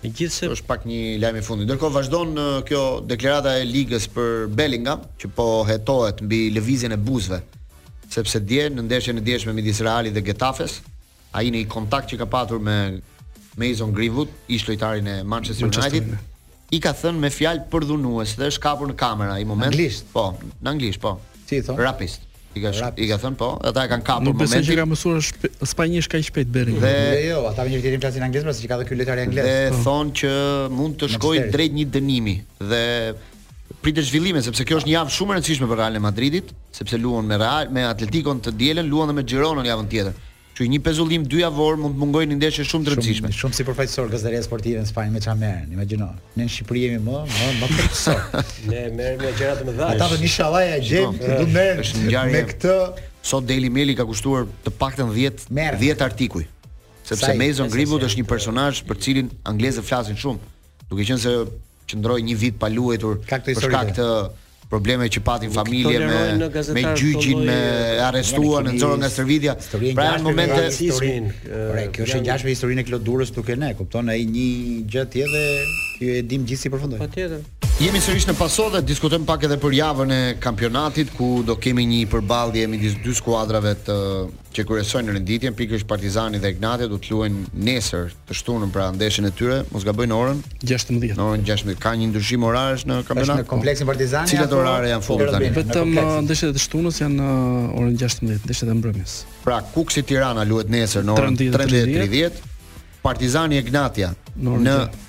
Gjithsesi është pak një lajm i fundit. Ndërkohë vazhdon kjo deklarata e ligës për Bellingham, që po hetohet mbi lëvizjen e buzëve, sepse dje në ndeshjen e djeshme midis Realit dhe Getafes, ai në një kontakt që ka patur me Mason Greenwood, ish lojtarin e Manchester, Manchester United, United, i ka thënë me fjalë përdhunues dhe është kapur në kamera ai moment. Anglisht. Po, në anglisht, po. Si i thon? Rapist. I ka i ka thënë po, ata e kanë kapur momentin. Nuk besoj që ka mësuar spanjisht kaq shpejt Belli. Dhe jo, jo, ata me një tjetrin flasin anglisht, pra se ka dhe ky lojtari anglez. Dhe po. thonë që mund të shkojë drejt një dënimi dhe pritet zhvillime sepse kjo është një javë shumë e rëndësishme për Realin e Madridit, sepse luan me Real, me Atleticon të dielën, luan dhe me Gironën javën tjetër. Që një pezullim dyjavor mund të mungojë në ndeshje shumë të rëndësishme. Shumë sipërfaqësor gazetaria sportive në Spanjë me çfarë merren, imagjino. Ne në Shqipëri jemi më, më, më sipërfaqësor. Ne merremi me gjëra të mëdha. Ata thonë inshallah ia gjejmë, do të merren me këtë. Sot Daily Mail ka kushtuar të paktën 10 10 artikuj. Sepse Mason Greenwood është një personazh për të cilin anglezët flasin shumë. duke qenë se qëndroi një vit pa luajtur për shkak të problemeve që pati në familje me me gjyqin e arrestuan e nxorën nga stërvitja. Pra e mban mend historin, pra kjo është ngjashme me historinë e Klod Durrës duket ne, kupton ai një gjë tjetër dhe e dimë të gjithë si përfundoi. Patjetër. Jemi sërish në paso dhe diskutojmë pak edhe për javën e kampionatit ku do kemi një përballje midis dy skuadrave të që kryesojnë renditjen, pikërisht Partizani dhe Egnatia do të luajnë nesër të shtunën pra ndeshjen e tyre, mos gaboj në orën 16. Në orën 16 ka një ndryshim orarësh në kampionat. Është në kompleksin Partizani. Cilat orare janë futur tani? Vetëm uh, ndeshjet e së shtunës janë në uh, orën 16, ndeshjet e mbrëmjes. Pra Kukësi Tirana luhet nesër në orën 13:30. Partizani Egnatia në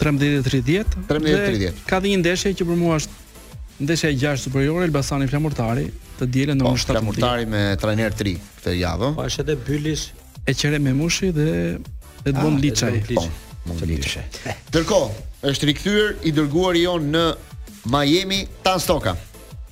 13:30. 13:30. Ka dhe një ndeshje që për mua është ndeshja e 6 superiore Elbasani Flamurtari, të dielën në po, orën 17. Flamurtari me trajner të ri këtë javë. Po është edhe Bylis, Laçi Eqerem me Memushi dhe dhe debuton ah, liçaj. Po, mund liçaj. Dërko, është rikthyer i dërguari ynë në Miami Tan Stoka.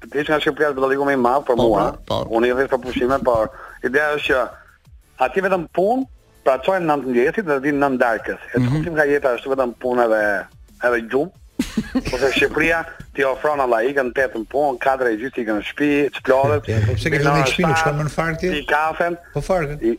Ti nga Shqipëria është dallimi më i madh për po, mua. Po, po. Unë i kam për pushime, por ideja është që aty vetëm punë, pra çohemi nëntë mëngjesit dhe vijmë nëntë darkës. E mhm. kupton ça jeta është vetëm punë dhe edhe gjumë. Po se Shqipëria të ofron ala ikën tetë në punë, katër e gjysmë ikën në shtëpi, çlodhet. Po pse ke dhënë çmimin, çka më në fakt ti? Pi kafen. Po farkën.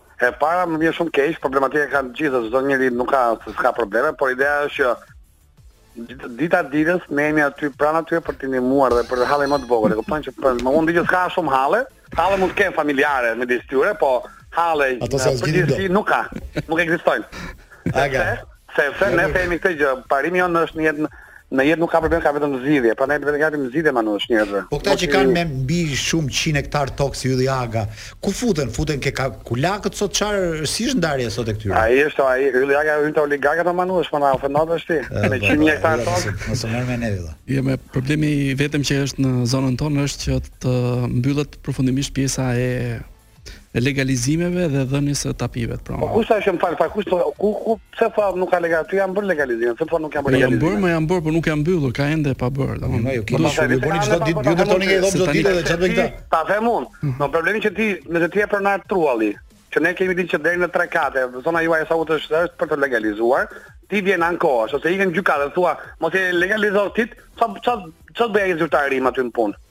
E para më vjen shumë keq, problematika kanë të gjithë, çdo njeri nuk ka që s'ka probleme, por ideja është që dita ditës ne jemi aty pranë atyre për t'i ndihmuar dhe për hallet më të vogël. E kupton që për më vonë që s'ka shumë halle, halle mund të kenë familjare midis tyre, po halle në përgjithësi nuk ka, nuk ekzistojnë. Aga. Sepse ne themi këtë gjë, parimi jonë është në jetë në jetë nuk ka problem, ka vetëm zgjidhje. Prandaj ne vetëm japim zgjidhje manush njerëzve. Po këta që kanë me mbi shumë qind hektar tokë si Ylli Aga, ku futen? Futen ke ke kulakët sot çfarë si është ndarja sot e këtyre? Ai është ai Ylli Aga hyn te oligarkët o manush, po na ofendosh ti. Me qind hektar tokë. Mos u merr me ne vëlla. Jo me problemi vetëm që është në zonën tonë është që të mbyllet përfundimisht pjesa e legalizimeve dhe dhënies së tapive të pronave. Po kush sa që më fal, kush po ku ku pse po nuk ka legal, si janë bërë legalizime, pse po nuk janë bërë legalizime. Janë bërë, mo janë bërë, por nuk janë mbyllur, ka ende pa bërë, domethënë. Po jo, kemi po, shumë, ju bëni çdo ditë, ju ndërtoni një dhomë çdo ditë dhe çfarë bëjnë këta? Ta them unë, mm. në problemin që ti, me të tjerë pronarë trualli, që ne kemi ditë që deri në 3 kate, zona juaj sa u të është për të legalizuar, ti vjen ankohesh ose ikën në gjykatë dhe thua, mos e legalizosh ti, çfarë çfarë bën ai zyrtari aty në punë?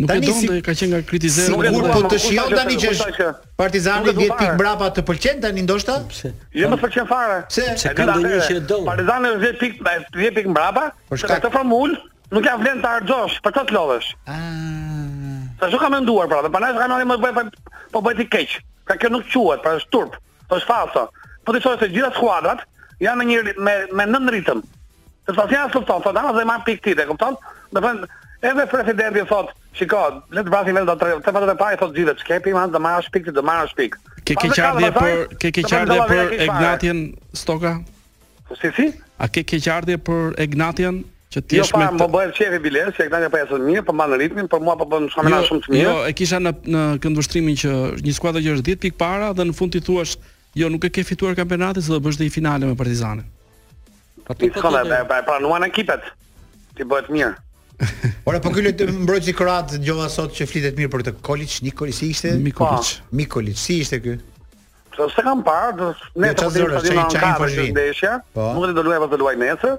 Nuk e donte, si, ka qenë nga kritizerët. Nuk e do, po të shijon tani që është Partizani 10 pikë mbrapa të pëlqen tani ndoshta? Pse? Jo s'më pëlqen fare. Pse? Se ka ndonjë që e do. Partizani është 10 pikë, 10 pikë mbrapa. Për shkak të formulës, nuk ja vlen të harxhosh, për çfarë të lodhesh. Ah. Sa ju ka menduar pra, pa nashë kanë më bëj po bëj ti keq. Pra kjo nuk quhet, pra është turp, është falso. Po ti thua se gjitha skuadrat janë me një me me një ritëm. Të sa fjalë të thotë, thotë, dhe marr pikë tjetër, kupton? Do thënë, edhe presidenti thotë, shiko, le të vrasim veten ato tre javët e para thotë gjithë, çka pim atë, do marrësh pikë, do marrësh pikë. Ke keqardhje për, ke keqardhje për Egnatian Stoka? Po si si? A ke keqardhje për Egnatian? që ti jo, jesh me Jo, po më bëhet qejfi biles, se Egnatia po ecën mirë, po mban ritmin, por mua po bën shumë jo, shumë të mirë. Jo, e kisha në në këndvështrimin që një skuadër që është 10 pikë para dhe në fund ti thua Jo, nuk e ke fituar kampionatin, se do bësh dhe një finale me Partizanin. Po ti thua po e pranuan ekipet. Ti bëhet mirë. Ore po ky lojtari mbrojtësi kroat dëgjova sot që flitet mirë për të Kolic, Nikolic si ishte? Mikolic. Po. Mikolic, si ishte ky? Po se kam parë, s'e kemi parë me një ndeshje. Po. Nuk do luaj pas do luaj nesër.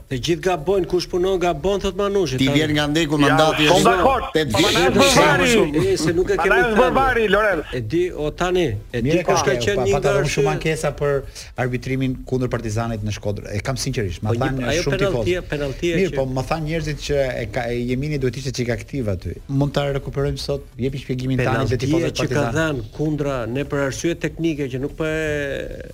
Të gjithë gabojnë, kush punon gabon thotë Manushi. Ti vjen nga vendi ku mandati është. Jam shumë dakord. Tetë vjet. Prandaj është bërë VAR-i. E se nuk e kemi. Prandaj është bërë VAR-i Lorenc. E di o tani, e di kush ka qenë një nga shumë ankesa për arbitrimin kundër Partizanit në Shkodër. E kam sinqerisht, ma thanë shumë tifozë. Ajo penalltia, penalltia që Mirë, po më thanë njerëzit që Enea Jemini duhet ishte çik aktiv aty. Mund ta rekuperojmë sot, jepi shpjegimin tani te tifozët e Partizanit. Penalltia që ka dhënë kundra ne për arsye teknike që nuk po e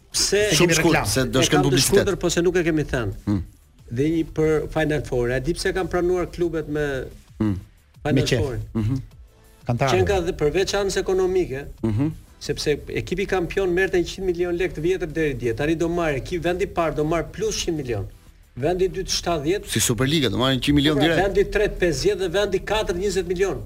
Pse e kemi reklamë? Se do shkojmë në publicitet. Shkurt, po se nuk e kemi thënë. Hmm. Dhe një për Final Four. A di pse kanë pranuar klubet me hmm. Final Four? Mhm. Mm kanë tani. Qenka dhe përveç anës ekonomike. Mhm. Mm sepse ekipi kampion merrte 100 milionë lekë të vjetër deri dje. Tani do marr ekipi vendi i parë do marr plus 100 milionë. Vendi i dytë 70. Si Superliga do marrin 100 milionë po pra, direkt. Vendi i tretë 50 dhe vendi i katërt 20 milionë.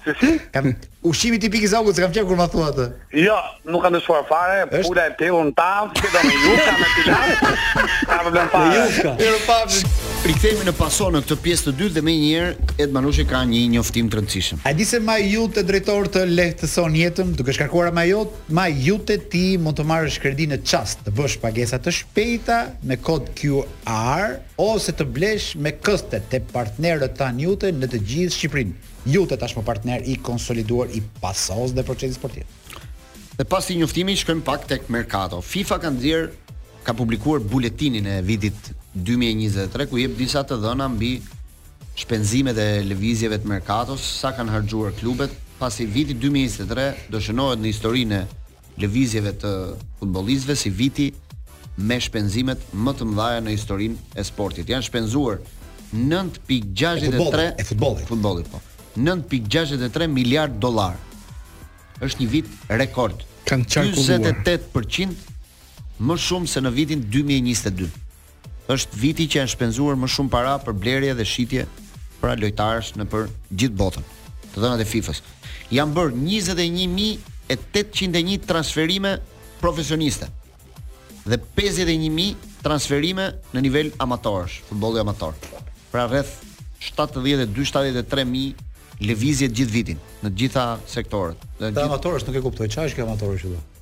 Si si? Ça, ushqimi tipik i Zogut, s'kam qenë kur ma thua atë. Jo, nuk kam dëgjuar fare, është... pula e pjekur në tavë, që do me jufka me pilaf, s'ka problem fare. Me jufka. Mirë papi. Rikthehemi në Pasos në këtë pjesë të dytë dhe menjëherë Edi Manushi ka një njoftim të rëndësishëm. A di se MyIute të drejton të lehtëson jetën duke shkarkuar MyIute, MyIute ti mund të marrësh kredi në çast, të bësh pagesa të shpejta me kod QR Ose të blesh me këste te partnerët tanë Iute në të gjithë Shqipërinë. Iute tashmë partner i konsoliduar i PASOS dhe Procesi Sportiv. Dhe pas këtij njoftimi shkojmë pak tek merkato. FIFA ka nxjerr ka publikuar buletinin e vitit dy mijë e njëzet e tre ku jep disa të dhëna mbi shpenzimet e lëvizjeve të merkatos, sa kanë harxhuar klubet, pasi viti dy mijë e njëzet e tre do shënohet në historinë e lëvizjeve të futbollistëve si viti me shpenzimet më të mëdha në historinë e sportit. Janë shpenzuar 9.63 e futbollit, futbollit po. 9.63 miliardë dollarë. Është një vit rekord. Kanë qarkulluar 48% më shumë se në vitin 2022. Është viti që janë shpenzuar më shumë para për blerje dhe shitje pra lojtarësh nëpër gjithë botën, të dhënat e FIFA-s. Janë bërë njëzet e një mijë e tetëqind e një transferime profesioniste dhe pesëdhjetë e një mijë transferime në nivel amatorësh, futbolli amator. Pra rreth shtatëdhjetë e dy, shtatëdhjetë e tre mijë lëvizje gjithë vitin, në të gjitha sektorët, në të gjithë Pra amatorësh nuk e kuptoj, çfarë është kjo amatorësh këtu?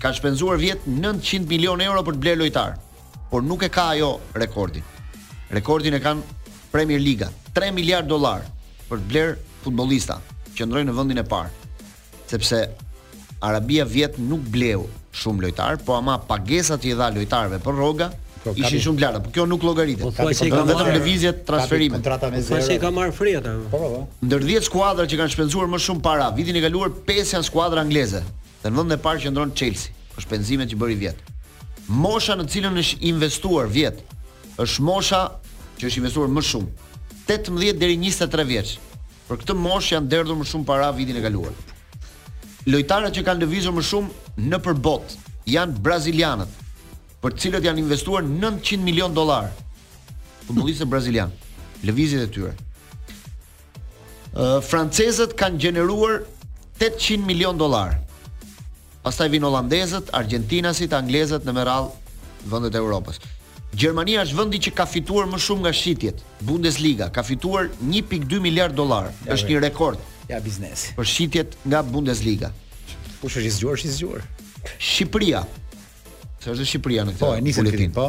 Ka shpenzuar vjet nëntëqind milionë euro për të blerë lojtarë, por nuk e ka ajo rekordin. Rekordin e kanë Premier Liga, 3 miliardë dollarë për të blerë futbollista, qëndrojnë në vendin e parë. Sepse Arabia vjet nuk bleu shumë lojtarë, po ama pagesat që i dha lojtarëve për rroga Po, ishin kapi- shumë të larta, por kjo nuk llogaritet. Po, thua se i ka vetëm marrë- lëvizjet, transferimet. Kontrata me Thua se i zero. ka marrë free ata. Po, po, po. Ndër 10 skuadra që kanë shpenzuar më shumë para vitin e kaluar, 5 janë skuadra angleze. dhe në vendin e parë qëndron Çelsi për shpenzimet që bëri vjet. Mosha në të cilën është investuar vjet është mosha që është investuar më shumë, tetëmbëdhjetë deri njëzet e tre vjeç. Për këtë moshë janë derdhur më shumë para vitin e kaluar. Lojtarët që kanë lëvizur më shumë nëpër botë janë brazilianët, për të cilët janë investuar 900 milionë dollarë. Futbollistët brazilianë, lëvizjet e tyre. francezët kanë gjeneruar 800 milionë dollarë. Pastaj vijnë holandezët, argjentinasit, anglezët me radhë vendet e Europës. Gjermania është vendi që ka fituar më shumë nga shitjet. Bundesliga ka fituar 1.2 miliardë dollarë. Ja, është një rekord. Ja biznesi. Për shitjet nga Bundesliga. Kush është i zgjuar, është i zgjuar. Shqipëria. Sa është Shqipëria në këtë? Po, e nisën po.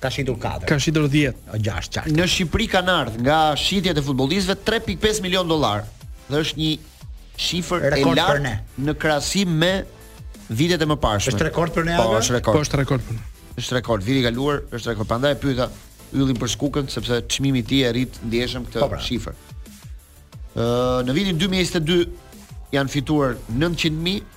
Ka shitur katër. Ka shitur dhjetë. O gjashtë, qartë. Në Shqipëri kanë ardhur nga shitjet e futbollistëve 3.5 milionë dollarë dhe është një shifër e lartë në krahasim me vitet e mëparshme. Është rekord për ne ajo? Po, është rekord. Po, është rekord për ne. Është rekord. Viti i kaluar është rekord. Prandaj e pyeta Yllin për Skukën sepse çmimi i tij e rrit ndjeshëm këtë po, pra. shifër. Ë, në vitin 2022 janë fituar 900 mijë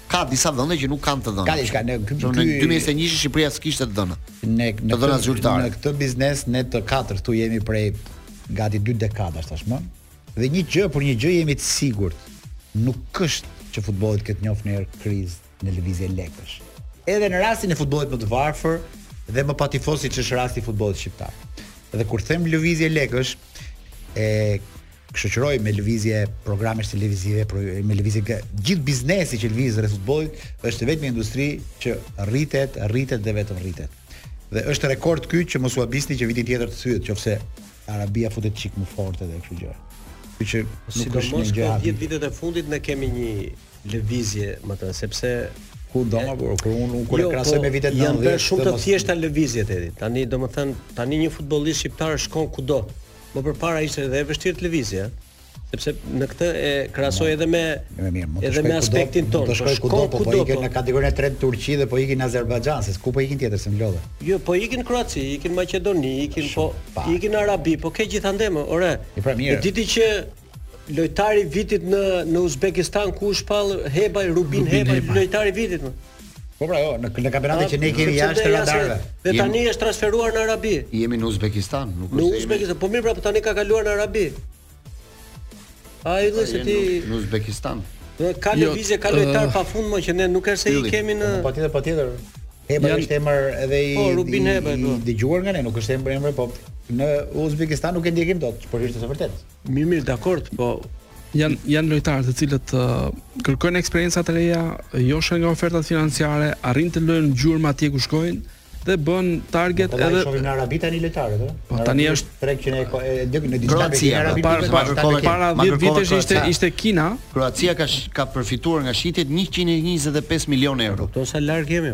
Ka disa vende që nuk kanë të dhëna. Ka diçka në këtë. Në 2021 Shqipëria s'kishte të dhëna. Ne në të dhëna zyrtare. Në këtë biznes ne të katër këtu jemi prej gati dy dekadash tashmë. Dhe një gjë, për një gjë jemi të sigurt. Nuk është që futbolli të ketë njoftë ndonjëherë krizë në lëvizje lekësh. Edhe në rastin e futbollit më të varfër dhe më patifosi që është rasti i futbollit shqiptar. Dhe kur them lëvizje lekësh, e shoqërohet me lëvizje programesh televizive, pro, me lëvizje gjithë biznesi që lëviz rreth futbollit është vetëm një industri që rritet, rritet dhe vetëm rritet. Dhe është rekord ky që mos u habisni që vitin tjetër të thyhet, nëse Arabia futet çik më fort edhe kështu gjë. Kështu që nuk është një gjë. Sidomos 10 vitet e fundit ne kemi një lëvizje më të, sepse ku do me thënë kur unë kur e jo, krahasoj po, me vitet 90 janë bërë shumë të thjeshta lëvizjet, e di. Tani domethën tani një futbollist shqiptar shkon kudo. Më përpara ishte dhe e vështirë të lëvizje, sepse unë këtë e krahasoj edhe me edhe me aspektin tonë. Do të shkoj kudo, po, po ikin në kategorinë e tretë Turqi dhe po ikin në Azerbajxhan, se ku po ikin tjetër se na lodhe. Jo, po ikin Kroaci, ikin Maqedoni, ikin po ikin Arabi, po ke gjithandej më, ore. E pra mirë. Di ti që Lojtari i vitit në në Uzbekistan ku u shpall Hebaj Rubin Hebaj, lojtari i vitit. Më. Po pra, jo, në në kampionatin që ne kemi jashtë radarëve. Dhe tani është transferuar në Arabi. Jemi në Uzbekistan, nuk është. Në Uzbekistan, po mirë, pra, po tani ka kaluar në Arabi. E di dhe ti në Uzbekistan. Dhe ka jo, lëvizje, ka lojtarë pa fund më që ne nuk është se i kemi në. Po, patjetër, patjetër. Hebaj... është emër edhe i po, Rubin Hebaj, i, po. dëgjuar nga ne, nuk është emër emër, po në Uzbekistan nuk e ndjekim dot, por është e vërtetë. Mirë, mirë, dakord, po janë janë lojtarë të cilët uh, kërkojnë eksperienca të reja, joshen nga ofertat financiare, arrijnë të lënë gjurmë atje ku shkojnë dhe bëhen target po, po, edhe po në Arabi tani lojtarë do. Po tani është 300 e në në diçka në Arabi para para para 10 vitesh ishte ishte Kina. Kroacia ka ka përfituar nga shitjet 125 milionë euro. Këto sa larg jemi.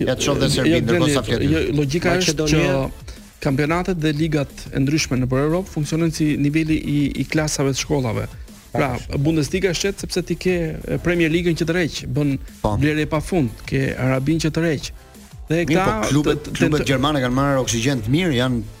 Ja të shoh dhe Serbinë, ndërkohë sa flet. Jo, logika është që kampionatet dhe ligat e ndryshme nëpër Europë funksionojnë si niveli i, i klasave të shkollave. Pra, Bundesliga shet sepse ti ke Premier Ligën që tërheq, bën po. blerje pa fund, ke Arabin që tërheq. Dhe këta... Mirë, po, klubet, klubet gjermane kanë marrë oksigjen të mirë, janë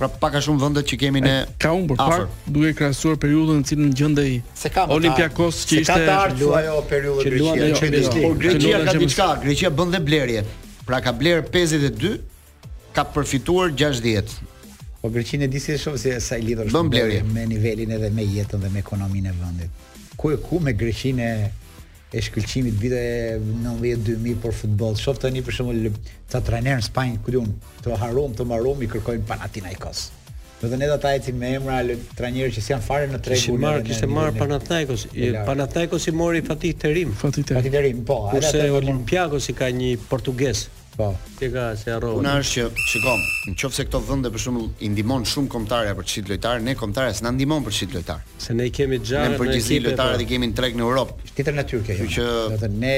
Pra pak a shumë vendet që kemi ne ka humbur afër. Pak, duke krahasuar periudhën në cilën gjendej Olympiakos që ishte ka ardhur jo, ajo periudhë që luan në Champions League. Por Greqia ka diçka, Greqia bën dhe blerje. Pra ka blerë 52, ka përfituar 60. Po Greqinë di si shoh se sa i lidhur është me nivelin edhe me jetën dhe me ekonominë e vendit. Ku e ku me Greqinë e shkëlqimit vite 90 2000 për futboll. Shof tani për shembull ta trajner në Spanjë ku diun, të harum, të marum i kërkojnë Panathinaikos. Do të neta ta ecin me emra le trajnerë që s'janë fare në tregu. Kishte marr, kishte marr Panathinaikos. Panathinaikos i mori Fatih Terim. Fatih Terim, po. Kurse Olympiakos i ka një portugez. Po. Diçka se harrova. Unë është që shikoj, në qoftë se këto vende për shembull i ndihmon shumë kombëtarja për të shit lojtar, ne kombëtarja s'na ndihmon për të shit lojtar. Se ne i kemi gjallë në përgjithësi lojtarët po. i kemi në treg në Europë. Është tjetër natyrë kjo. Kështu që, do të thënë ne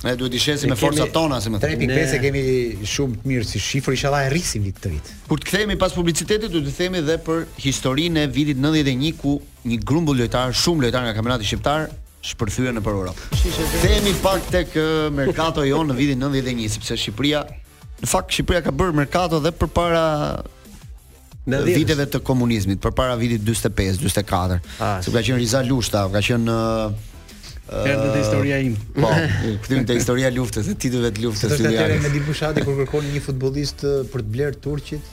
Ne duhet të shesim me forcat tona, si më thënë. 3.5 e kemi shumë të mirë si shifër, inshallah e rrisim vit për vit. Kur të kthehemi pas publicitetit, do të themi edhe për historinë e vitit 91 ku Një grumbull lojtarë, shumë lojtarë nga kampionati shqiptar shpërthyen nëpër Europë. Themi pak tek merkato jonë në vitin 91, sepse Shqipëria në fakt Shqipëria ka bërë merkato dhe përpara në viteve të komunizmit, përpara vitit 45, 44. Ah, se ka qenë Riza Lushta, ka qenë Erdhe te historia ime. Po, kthehemi te historia e luftës, e titujve të luftës. Së të tërë me Libushati, kur kërkon një futbolist për të blerë Turqit,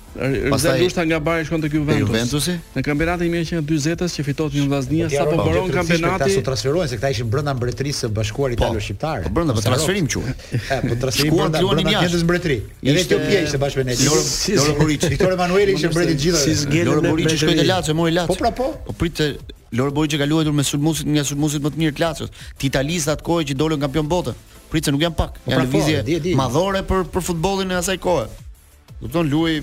Pastaj Lushta nga Bari shkon tek Juventus. Juventusi? Në kampionatin e 1940-s që fitohet nga Vllaznia sapo mbaron kampionati. Ata s'u transferuan se këta ishin brenda mbretërisë së bashkuar po, italo-shqiptare. Po brenda po transferim quhen. Po transferim brenda brenda të njëjtës mbretëri. Edhe Etiopia ishte bashkë me Loro Loro Boriç. Viktor Emanueli ishte mbreti i gjithëve. Loro Boriçi shkoi te Lazio, e mori Lazio. Po pra po. Po prit Loro Boriçi ka luajtur me sulmuesit nga sulmuesit më të mirë të Lazios, të Italisë atë kohë që dolën kampion bote. Prit se nuk janë pak. Po ja pra, po, lëvizje madhore për për futbollin e asaj kohe. Kupton, luaj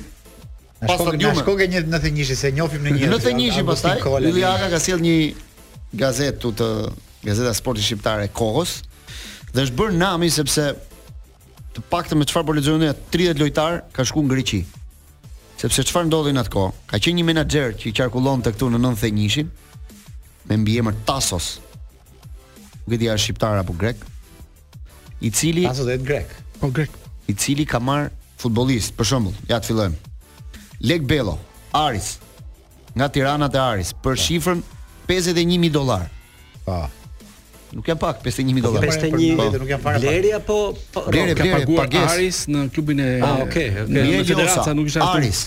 pas stadiumit. Na shkoge një në të njëjtin se njofim në një. Në 91 pastaj Ylli Aga ka sjell një gazetë të Gazeta Sporti Shqiptar e kohës dhe është bërë nami sepse të paktën me çfarë po lexojmë ne 30 lojtar ka shkuar në Greqi. Sepse çfarë ndodhi në atë kohë? Ka qenë një menaxher që i qarkullonte këtu në 91-shin me mbiemër Tasos. Nuk e di a është shqiptar apo grek. I cili Tasos është grek. Po grek. I cili ka marr futbollist, për shembull, ja të fillojmë. Lekbello, Aris. Nga Tirana te Aris për pa. shifrën 51000 dollar. Pa. Nuk janë pak 51000 dollar. 51000 po. nuk janë pak. Bleri apo po, ka paguar Aris në klubin e Ah, okay, okay. Në Federata nuk ishte Aris.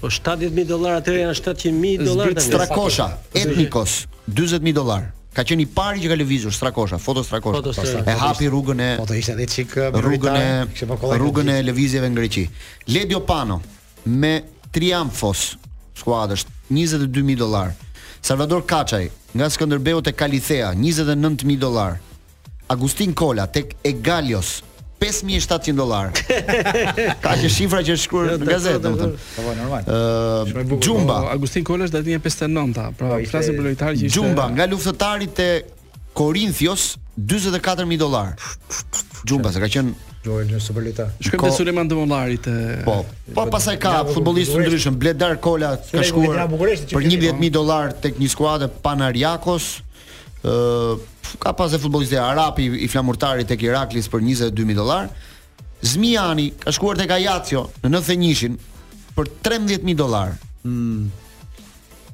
Po 70000 dollarë atëherë janë 700 mijë dollarë tani. Strakosha, Etnikos, 40 mijë dollarë. Ka qenë i pari që ka lëvizur Strakosha, Foto Strakosha. Foto Strakosha. E hapi rrugën e Po do ishte edhe çik uh, rrugën e kishte po kollaj. Rrugën e lëvizjeve në Greqi. Ledio Pano me Triamfos skuadër është 22000 dollarë. Salvador Kaçaj nga Skënderbeu te Kalithea 29000 dollarë. Agustin Kola tek Egalios 5700 dollar. Kaq është shifra që është shkruar në gazetë, domethënë. Po, po normal. Ë Xhumba, po, Agustin Kola është datëlindja 59-ta, pra po, flasim për lojtar që ishte Xhumba nga Luftëtari te Korinthios 44000 dollar. Xhumba se ka qenë Luajti në Superliga. Shkojmë te Sulejman Demollari te Po. Po pastaj ka futbollistë të ndryshëm, Bledar Kola ka shkuar për 11000 dollar tek një skuadër Panariakos. ë ka pasë futbollistë Arapi i Flamurtarit tek Iraklis për 22 mijë dollar. Zmijani ka shkuar tek Ajaccio në 91-shin për 13 mijë dollar. Mm.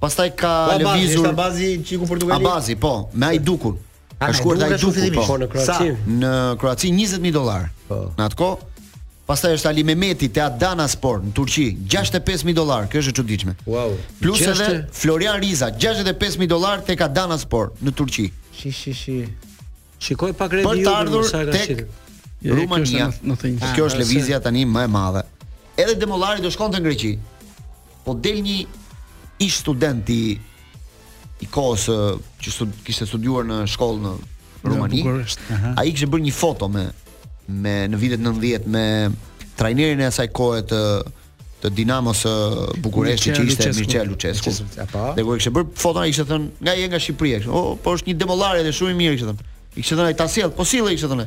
Pastaj ka pa, po, lëvizur Abazi, Abazi ç'iku Portugali. Abazi, po, me Hajdukun. Ka shkuar te Hajduku, po, në Kroaci. Në Kroaci 20 mijë dollar. Po. Në atë kohë Pastaj është Ali Mehmeti te Adanaspor në Turqi, gjashtëdhjetë e pesë mijë dollarë, kjo është e çuditshme. Wow. Plus edhe gjashtë... Florian Riza, 65 mijë dollarë tek Adanaspor në Turqi. Shi shi shi. Shikoji pak, Redi. Për të ardhur tek Rumania. Kjo është lëvizja tani më e madhe. Edhe Demollari do shkonte në Greqi. Po del një ish student i i kohës që stud, kishte studiuar në shkollë në Rumani. Ai kishte bërë një foto me me në vitet 90 me trajnerin e asaj kohe të të Dinamos së Bukureshtit që ishte Mircea Lucescu. Apo. Dhe kur kishte bërë foton ai kishte thënë, "Nga je nga Shqipëria?" O, po është një Demollari dhe shumë i mirë kishte thënë. I kishte thënë ai ta sjell, po sille kishte thënë.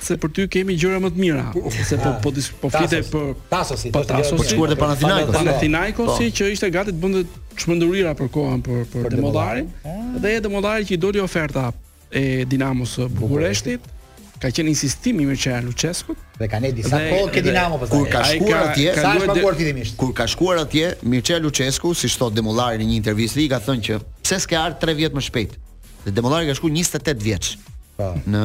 se për ty kemi gjëra më të mira, po, se po po, po flite për Tasosi, po Tasosi, po shkuar te Panathinaikos, po. Panathinaikosi po. që ishte gati të bënte çmendurira për kohën për për Demollarin, ah. dhe edhe Demollari që i doli oferta e Dinamos së Bukureshtit, ka qenë insistim i Mircea Luceskut dhe kanë edhe disa kohë ke Dinamo pastaj. Kur ka shkuar atje, sa është paguar fillimisht. Kur ka shkuar atje, Mircea Lucesku, siç thotë Demollari në një intervistë, i ka thënë që pse s'ke ardhur 3 vjet më shpejt. Dhe Demollari ka shkuar 28 vjeç. Po. Në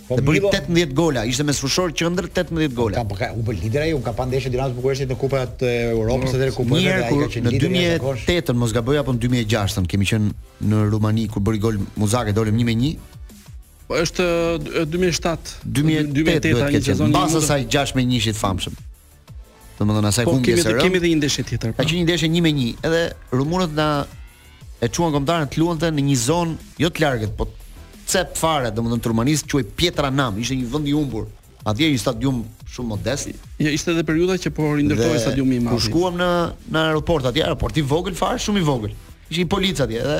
Po të bëri 18 gola, ishte mesfushor qendër 18 gola. Ka ka u bë lider ai, unë kam pa ndeshje Dinamo Bukureshti në Kupën e Europës edhe në Kupën e Ai ka qenë lider. Në 2008-ën mos gaboj apo në 2006-ën kemi qenë në Rumani kur bëri gol Muzaka dolëm 1-1. Po është 2007, 2008 ai sezon. Mbas asaj 6 me 1-shit të famshëm. Domethënë asaj po, humbjes së rëndë. Kemi edhe një ndeshje tjetër. Ka pra. qenë një ndeshje 1 me 1, edhe rumunët na e çuan kombëtaren të luante në një zonë jo të largët, po cep fare, domethënë të Rumanisë, quhej Piatra Neamț, ishte një vend i humbur. Atje një stadium shumë modest. Ja, ishte edhe periudha që po rindërtohej stadiumi i madh. Kur shkuam në në aeroport atje, aeroport i vogël fare, shumë i vogël. Ishin policë atje edhe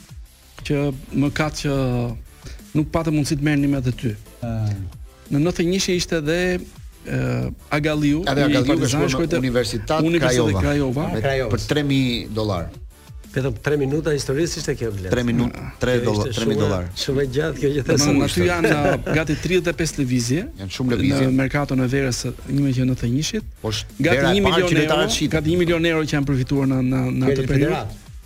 që më ka që nuk patë mundësi të merrni me të ty. Në 91-shin dhe uh, Agalliu, edhe Agalliu ka shkuar në Universitatea Krajova, Krajova, ah, Krajova për 3000 dollar. Vetëm 3 minuta historisë ishte kjo vlerë. 3 minuta, 3 dollar, 3000 dollar. Shumë e gjatë kjo që thashë. Domethënë aty janë uh, gati 35 lëvizje. Janë shumë lëvizje në merkaton e verës së 1991-shit. Po gati 1 milion euro, gati 1 milion euro që janë përfituar në në atë periudhë.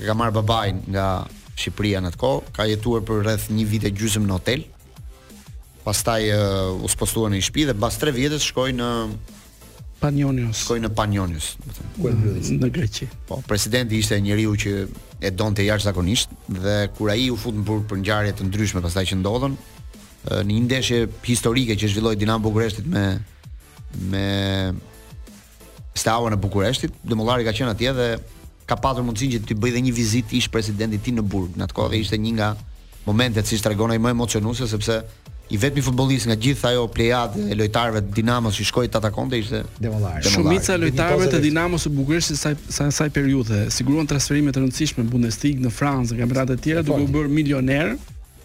E ka marrë babain nga Shqipëria në atë kohë, ka jetuar për rreth një vit e gjysmë në hotel. Pastaj uh, u spostuan në një shtëpi dhe pas 3 vjetësh shkoi në Panionios. Shkoi në Panionios, do me thënë, në Greqi. Po, presidenti ishte njeriu që e donte jashtëzakonisht dhe kur ai u fut në burg për ngjarje të ndryshme pastaj që ndodhën, në një ndeshje historike që zhvilloi Dinamo Bukureshtit me me Steauan e Bukureshtit, Demollari ka qenë atje dhe ka patur mundësinë që t'i bëjë dhe një vizitë ish presidentit të tij në burg. Në atë kohë ishte një nga momentet siç tregon ai më emocionuese sepse i vetmi futbollist nga gjithë ajo plejadë e lojtarëve të Dinamos që shkoi ta takonte ishte Demollari. Shumica e lojtarëve të Dinamos së Bukureshtit sa sa asaj periudhe siguruan transferime të rëndësishme në Bundesligë, në Francë, në kampionate të tjera duke u bërë milionerë.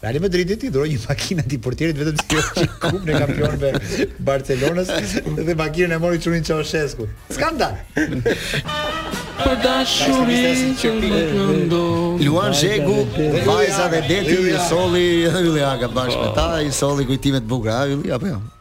Reali Madridit i dhuroi një makinë atij portierit vetëm se i hoqi kupën e kampionëve Barcelonës dhe makinën e mori çuni i Çausheskut. Skandal. Për dashuri që më këndo Luan Zhegu, Vajza dhe Deti i solli Ylli Aga bashkë me ta Ylli apo jo?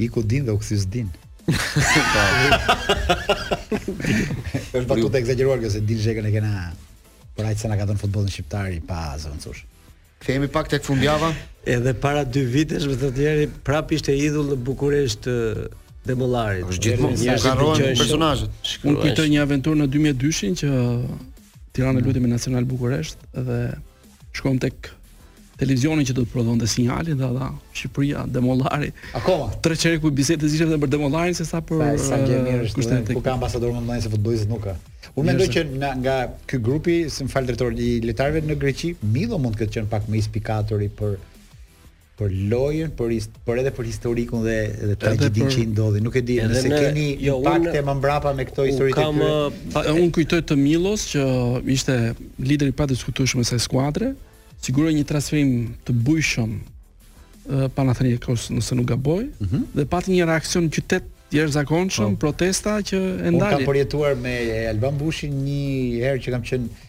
Iku din dhe u kthy s'din. Është batutë e ekzagjeruar kjo se Edin Xhekën e kena për aq sa na ka dhënë futbollit shqiptar i pazëvendësueshëm. Kthehemi pak tek fundjava. Edhe para dy vitesh më thotë njëri prap ishte idhull në Bukuresht Demollari. Është gjithmonë nuk i harrojnë personazhet. Unë kujtoj një aventurë në 2002-shin që Tirana mm. luajti me Nacional Bukuresht dhe shkojmë tek televizioni që do të prodhonte sinjalin dhe ata Shqipëria Demollari. Akoma tre çereku i bisedës ishte vetëm për Demollarin se sa për sa gjë mirë është. Kushtet ku ka ambasador më ndonjë se futbollistët nuk ka. Unë mendoj që nga nga ky grupi, si më fal drejtor i lojtarëve në Greqi, Millo mund të ketë qenë pak më i spikaturi për për lojën, për por edhe për historikun dhe dhe tragjedinë që i ndodhi. Nuk e di nëse ne, keni jo, impakte më mbrapa me këto histori të tyre. Kam uh, un kujtoj të Millos që ishte lider i padiskutueshëm i asaj skuadre, siguroi një transferim të bujshëm uh, Panathinaikos nëse nuk gaboj mm -hmm. dhe pati një reaksion në qytet jashtëzakonshëm, po. protesta që e ndali. Unë kam përjetuar me Alban Bushin një herë që kam qenë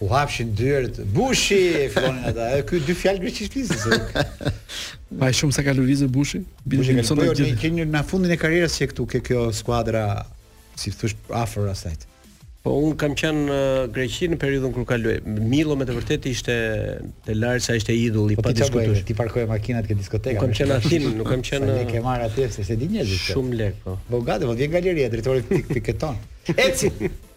U hapshin dyert. Bushi, fillonin ata. Edhe ky dy fjalë greqisht fliste se. Ai shumë sa ka lëvizur Bushi. Bushi ka qenë që që një në fundin e karrierës që këtu ke kjo skuadra si thosh afër asaj. Po un kam qen në Greqi në periudhën kur kaloi. Millo me të vërtetë ishte te Larisa ishte idhull i po, pa diskutuar. Ti parkoje makinat ke diskoteka. Nuk kam qen në Athinë, nuk kam qen. Ne ke marr atje se se di njerëzit. Shumë lek po. Po gati, po vjen galeria drejtori pikë pikë ton. Eci.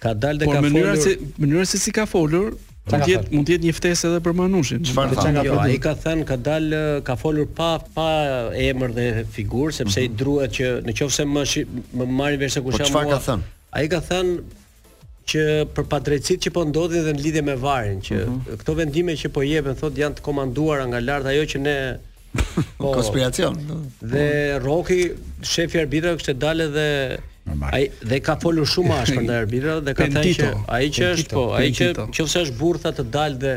Ka dalë dhe ka folur. Po, mënyra se, mënyra se si ka folur, Qa mund të jetë mund të jetë një ftesë edhe për Manushin. Çfarë ka thënë? Jo, ai ka thënë ka dalë, ka folur pa pa emër dhe figurë sepse mm -hmm. i mhm. druhet që në qoftë se më, më marrin vesh se kush po jam. Po çfarë ka thënë? Ai ka thënë që për padrejtësitë që po ndodhin dhe në lidhje me VAR-in që mm -hmm. këto vendime që po jepen thotë janë të komanduara nga lart ajo që ne Po, konspiracion. Dhe Roki, shefi i arbitrave kishte dalë dhe ai dhe ka folur shumë ashpër ndaj arbitrave dhe ka thënë që ai që është po, ai që nëse është burrë tha të dalë dhe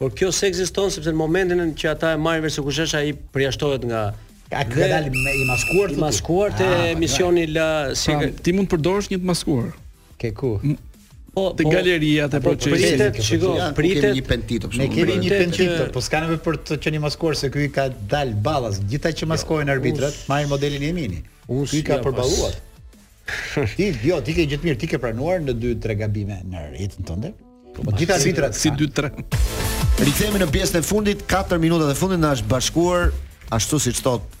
por kjo s'ekziston sepse në momentin që ata e marrin vesh se kush është ai përjashtohet nga A ka dalë i maskuar, i maskuar te ah, emisioni la si pra, ti mund të përdorësh një të maskuar. Ke ku? Po, te po, galeria te po, procesit. Pritet, shiko, pritet një pentito Ne kemi një pentito, po s'ka nevojë për të qenë i maskuar se ky ka dalë ballas, gjithë ata që jo, maskohen arbitrat, marrin modelin e Eminit. Ky ka përballuar. Ti, jo, ti ke gjithë mirë, ti ke pranuar nja 2-3 gabime në karrierën tënde. Po, po gjithë arbitrat si 2-3. Rikthehemi në pjesën e fundit, 4 minutat e fundit na është bashkuar ashtu siç thotë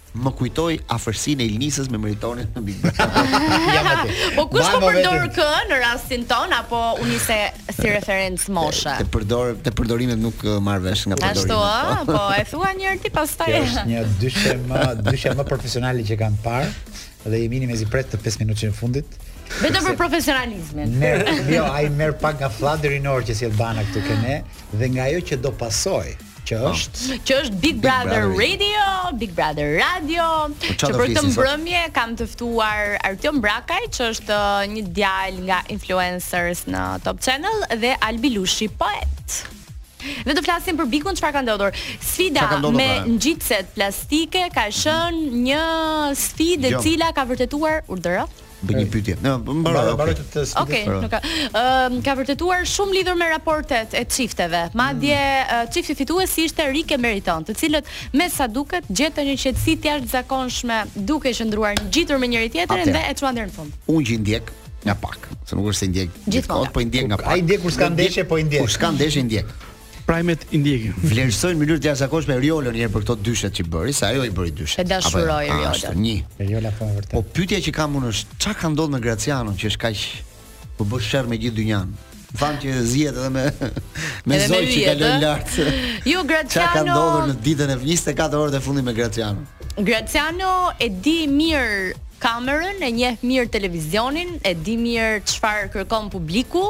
më kujtoi afërsinë e Ilnisës me Meritonin në Big Brother. po kush po përdor kë në rastin tonë apo u nise si referencë moshe? Të përdor, të përdorimet nuk marr vesh nga përdorimet. Ashtu ë, po. po e thua një herë ti pastaj. Është një dyshe më, dyshja më profesionale që kam parë dhe jemi mezi pret 5 minutat e fundit. Vetëm për profesionalizmin. Ne, jo, ai merr pak nga Flattery Nor që sjell Albana këtu këne dhe nga ajo që do pasojë. Që po. është? Që është Big, Big Brother, Brother Radio, Big Brother Radio. Po, që për këtë mbrëmje kam të ftuar Artiom Brakaj, që është uh, një djalë nga influencers në Top Channel dhe Albi Lushi, poet. Dhe do të flasim për Bigun çfarë ka ndodhur. Sfida ka ndodhur, me pra? ngjitëset plastike ka qenë një sfidë e jo. cila ka vërtetuar urdhëro. Bëj një pyetje. Na mbaroj. Mbaroj. Okej, okay, nuk ka. Ëm ka vërtetuar shumë lidhur me raportet e çifteve. Madje mm. çifti fitues ishte Rike Meriton, të cilët me sa duket gjetën një qetësi të jashtëzakonshme duke qëndruar ngjitur me njëri tjetrin dhe e çuan deri në fund. Unë e ndjek nga pak, se nuk është se ndjek gjithmonë, po i ndjek nga pak. Ai ndjek kur s'ka ndeshje, po i ndjek. Kur s'ka ndeshje ndjek. Primet i ndjek. E vlerësoj në mënyrë të jashtëzakonshme Riolën një herë për këto dyshet që bëri, se ajo i bëri dyshet. E dashuroi jo? Riolën. Një. Riola po vërtet. Po pyetja që kam unë është çka ka ndodhur me Gracianon që është kaq po bën sherr me gjithë dynjan. Thanë që zihet edhe me me zogj që kalojnë lart. Jo Graciano. Çka ka ndodhur në ditën e 24 orët e fundit me Gracianon? Graciano e di mirë Kamerën, e njeh mirë televizionin, e di mirë çfarë kërkon publiku,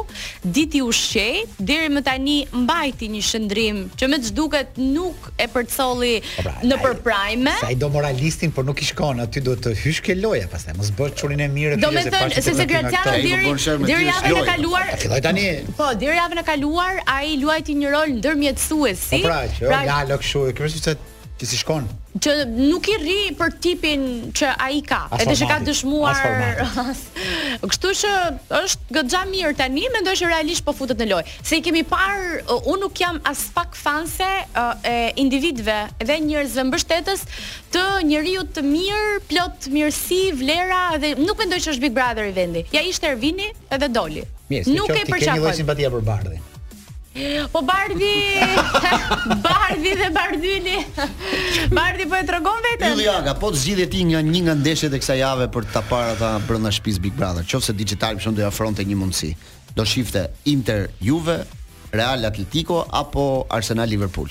di t'i ushqejë, deri më tani mbajti një qëndrim që me ç'duket nuk e përcolli po pra, nëpër prajme. Sa i do moralistin, por nuk i shkon, aty duhet të hysh ke loja pastaj, mos bësh çunin e mirë Domethënë, sepse Graciano deri deri javën e kaluar, filloi tani. Po, deri javën e kaluar ai luajti një rol ndërmjetësuesi. Po pra, që pra, lalo kështu, ky është Se s'i shkon. Që nuk i rri për tipin që ai ka, as edhe që ka dëshmuar. Kështu që është goxha mirë tani, mendoj që realisht po futet në lojë. Se i kemi parë, uh, unë nuk jam as pak fanse uh, e individëve dhe njerëzve mbështetës të njeriu të mirë, plot mirësi, vlera dhe nuk mendoj që është Big Brother-i vendi. Ja ishte Ervini edhe doli. Mirë, nuk e përqafoj. Kemi lloj simpatia për Bardhin. Po Bardhi, Bardhi dhe Bardhyli. Bardhi po e tregon veten. Ylli Aga, po të zgjidhje ti nga një nga ndeshjet e kësaj jave për të parë ata brenda shtëpisë Big Brother, qoftë se Digitalb për shembull do i ofronte një mundësi. Do shifte Inter Juve, Real Atletico apo Arsenal Liverpool.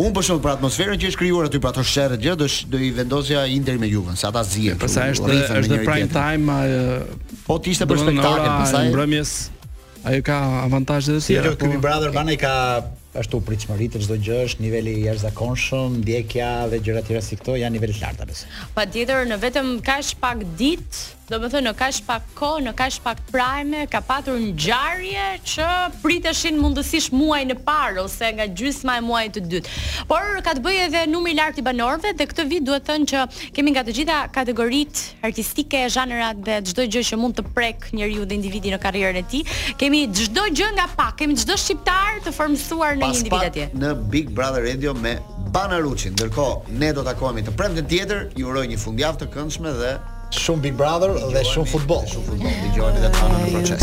Unë për show për atmosferën që është krijuar aty për ato sherret gjë, do do i vendosja Interin me Juven, se ata zihen. Pastaj është është në prime time. Po të ishte për spektakël, pastaj mbrëmjes ajo ka avantazhe të tjera. Jo, ky Big Brother Bana i ka ashtu pritshmëri të çdo gjë, është niveli i jashtëzakonshëm, ndjekja dhe gjëra të tjera si këto janë nivel të lartë besoj. Patjetër në vetëm kaq pak ditë Domethënë në kaq pak kohë, në kaq pak prime ka patur ngjarje që priteshin mundësisht muajin e parë ose nga gjysma e muajit të dytë. Por ka të bëjë edhe numri i lartë i banorëve dhe këtë vit duhet thënë që kemi nga të gjitha kategoritë artistike, zhanrat dhe çdo gjë që mund të prek njeriu dhe individi në karrierën e tij. Kemi çdo gjë nga pak, kemi çdo shqiptar të formësuar në një individ atje. Pas pak në Big Brother Radio me Bana Ruçi, ndërkohë ne do takohemi të premten tjetër, ju uroj një fundjavë të këndshme dhe shumë Big Brother dhe shumë futboll. Dëgjohemi dhe Bana në proces.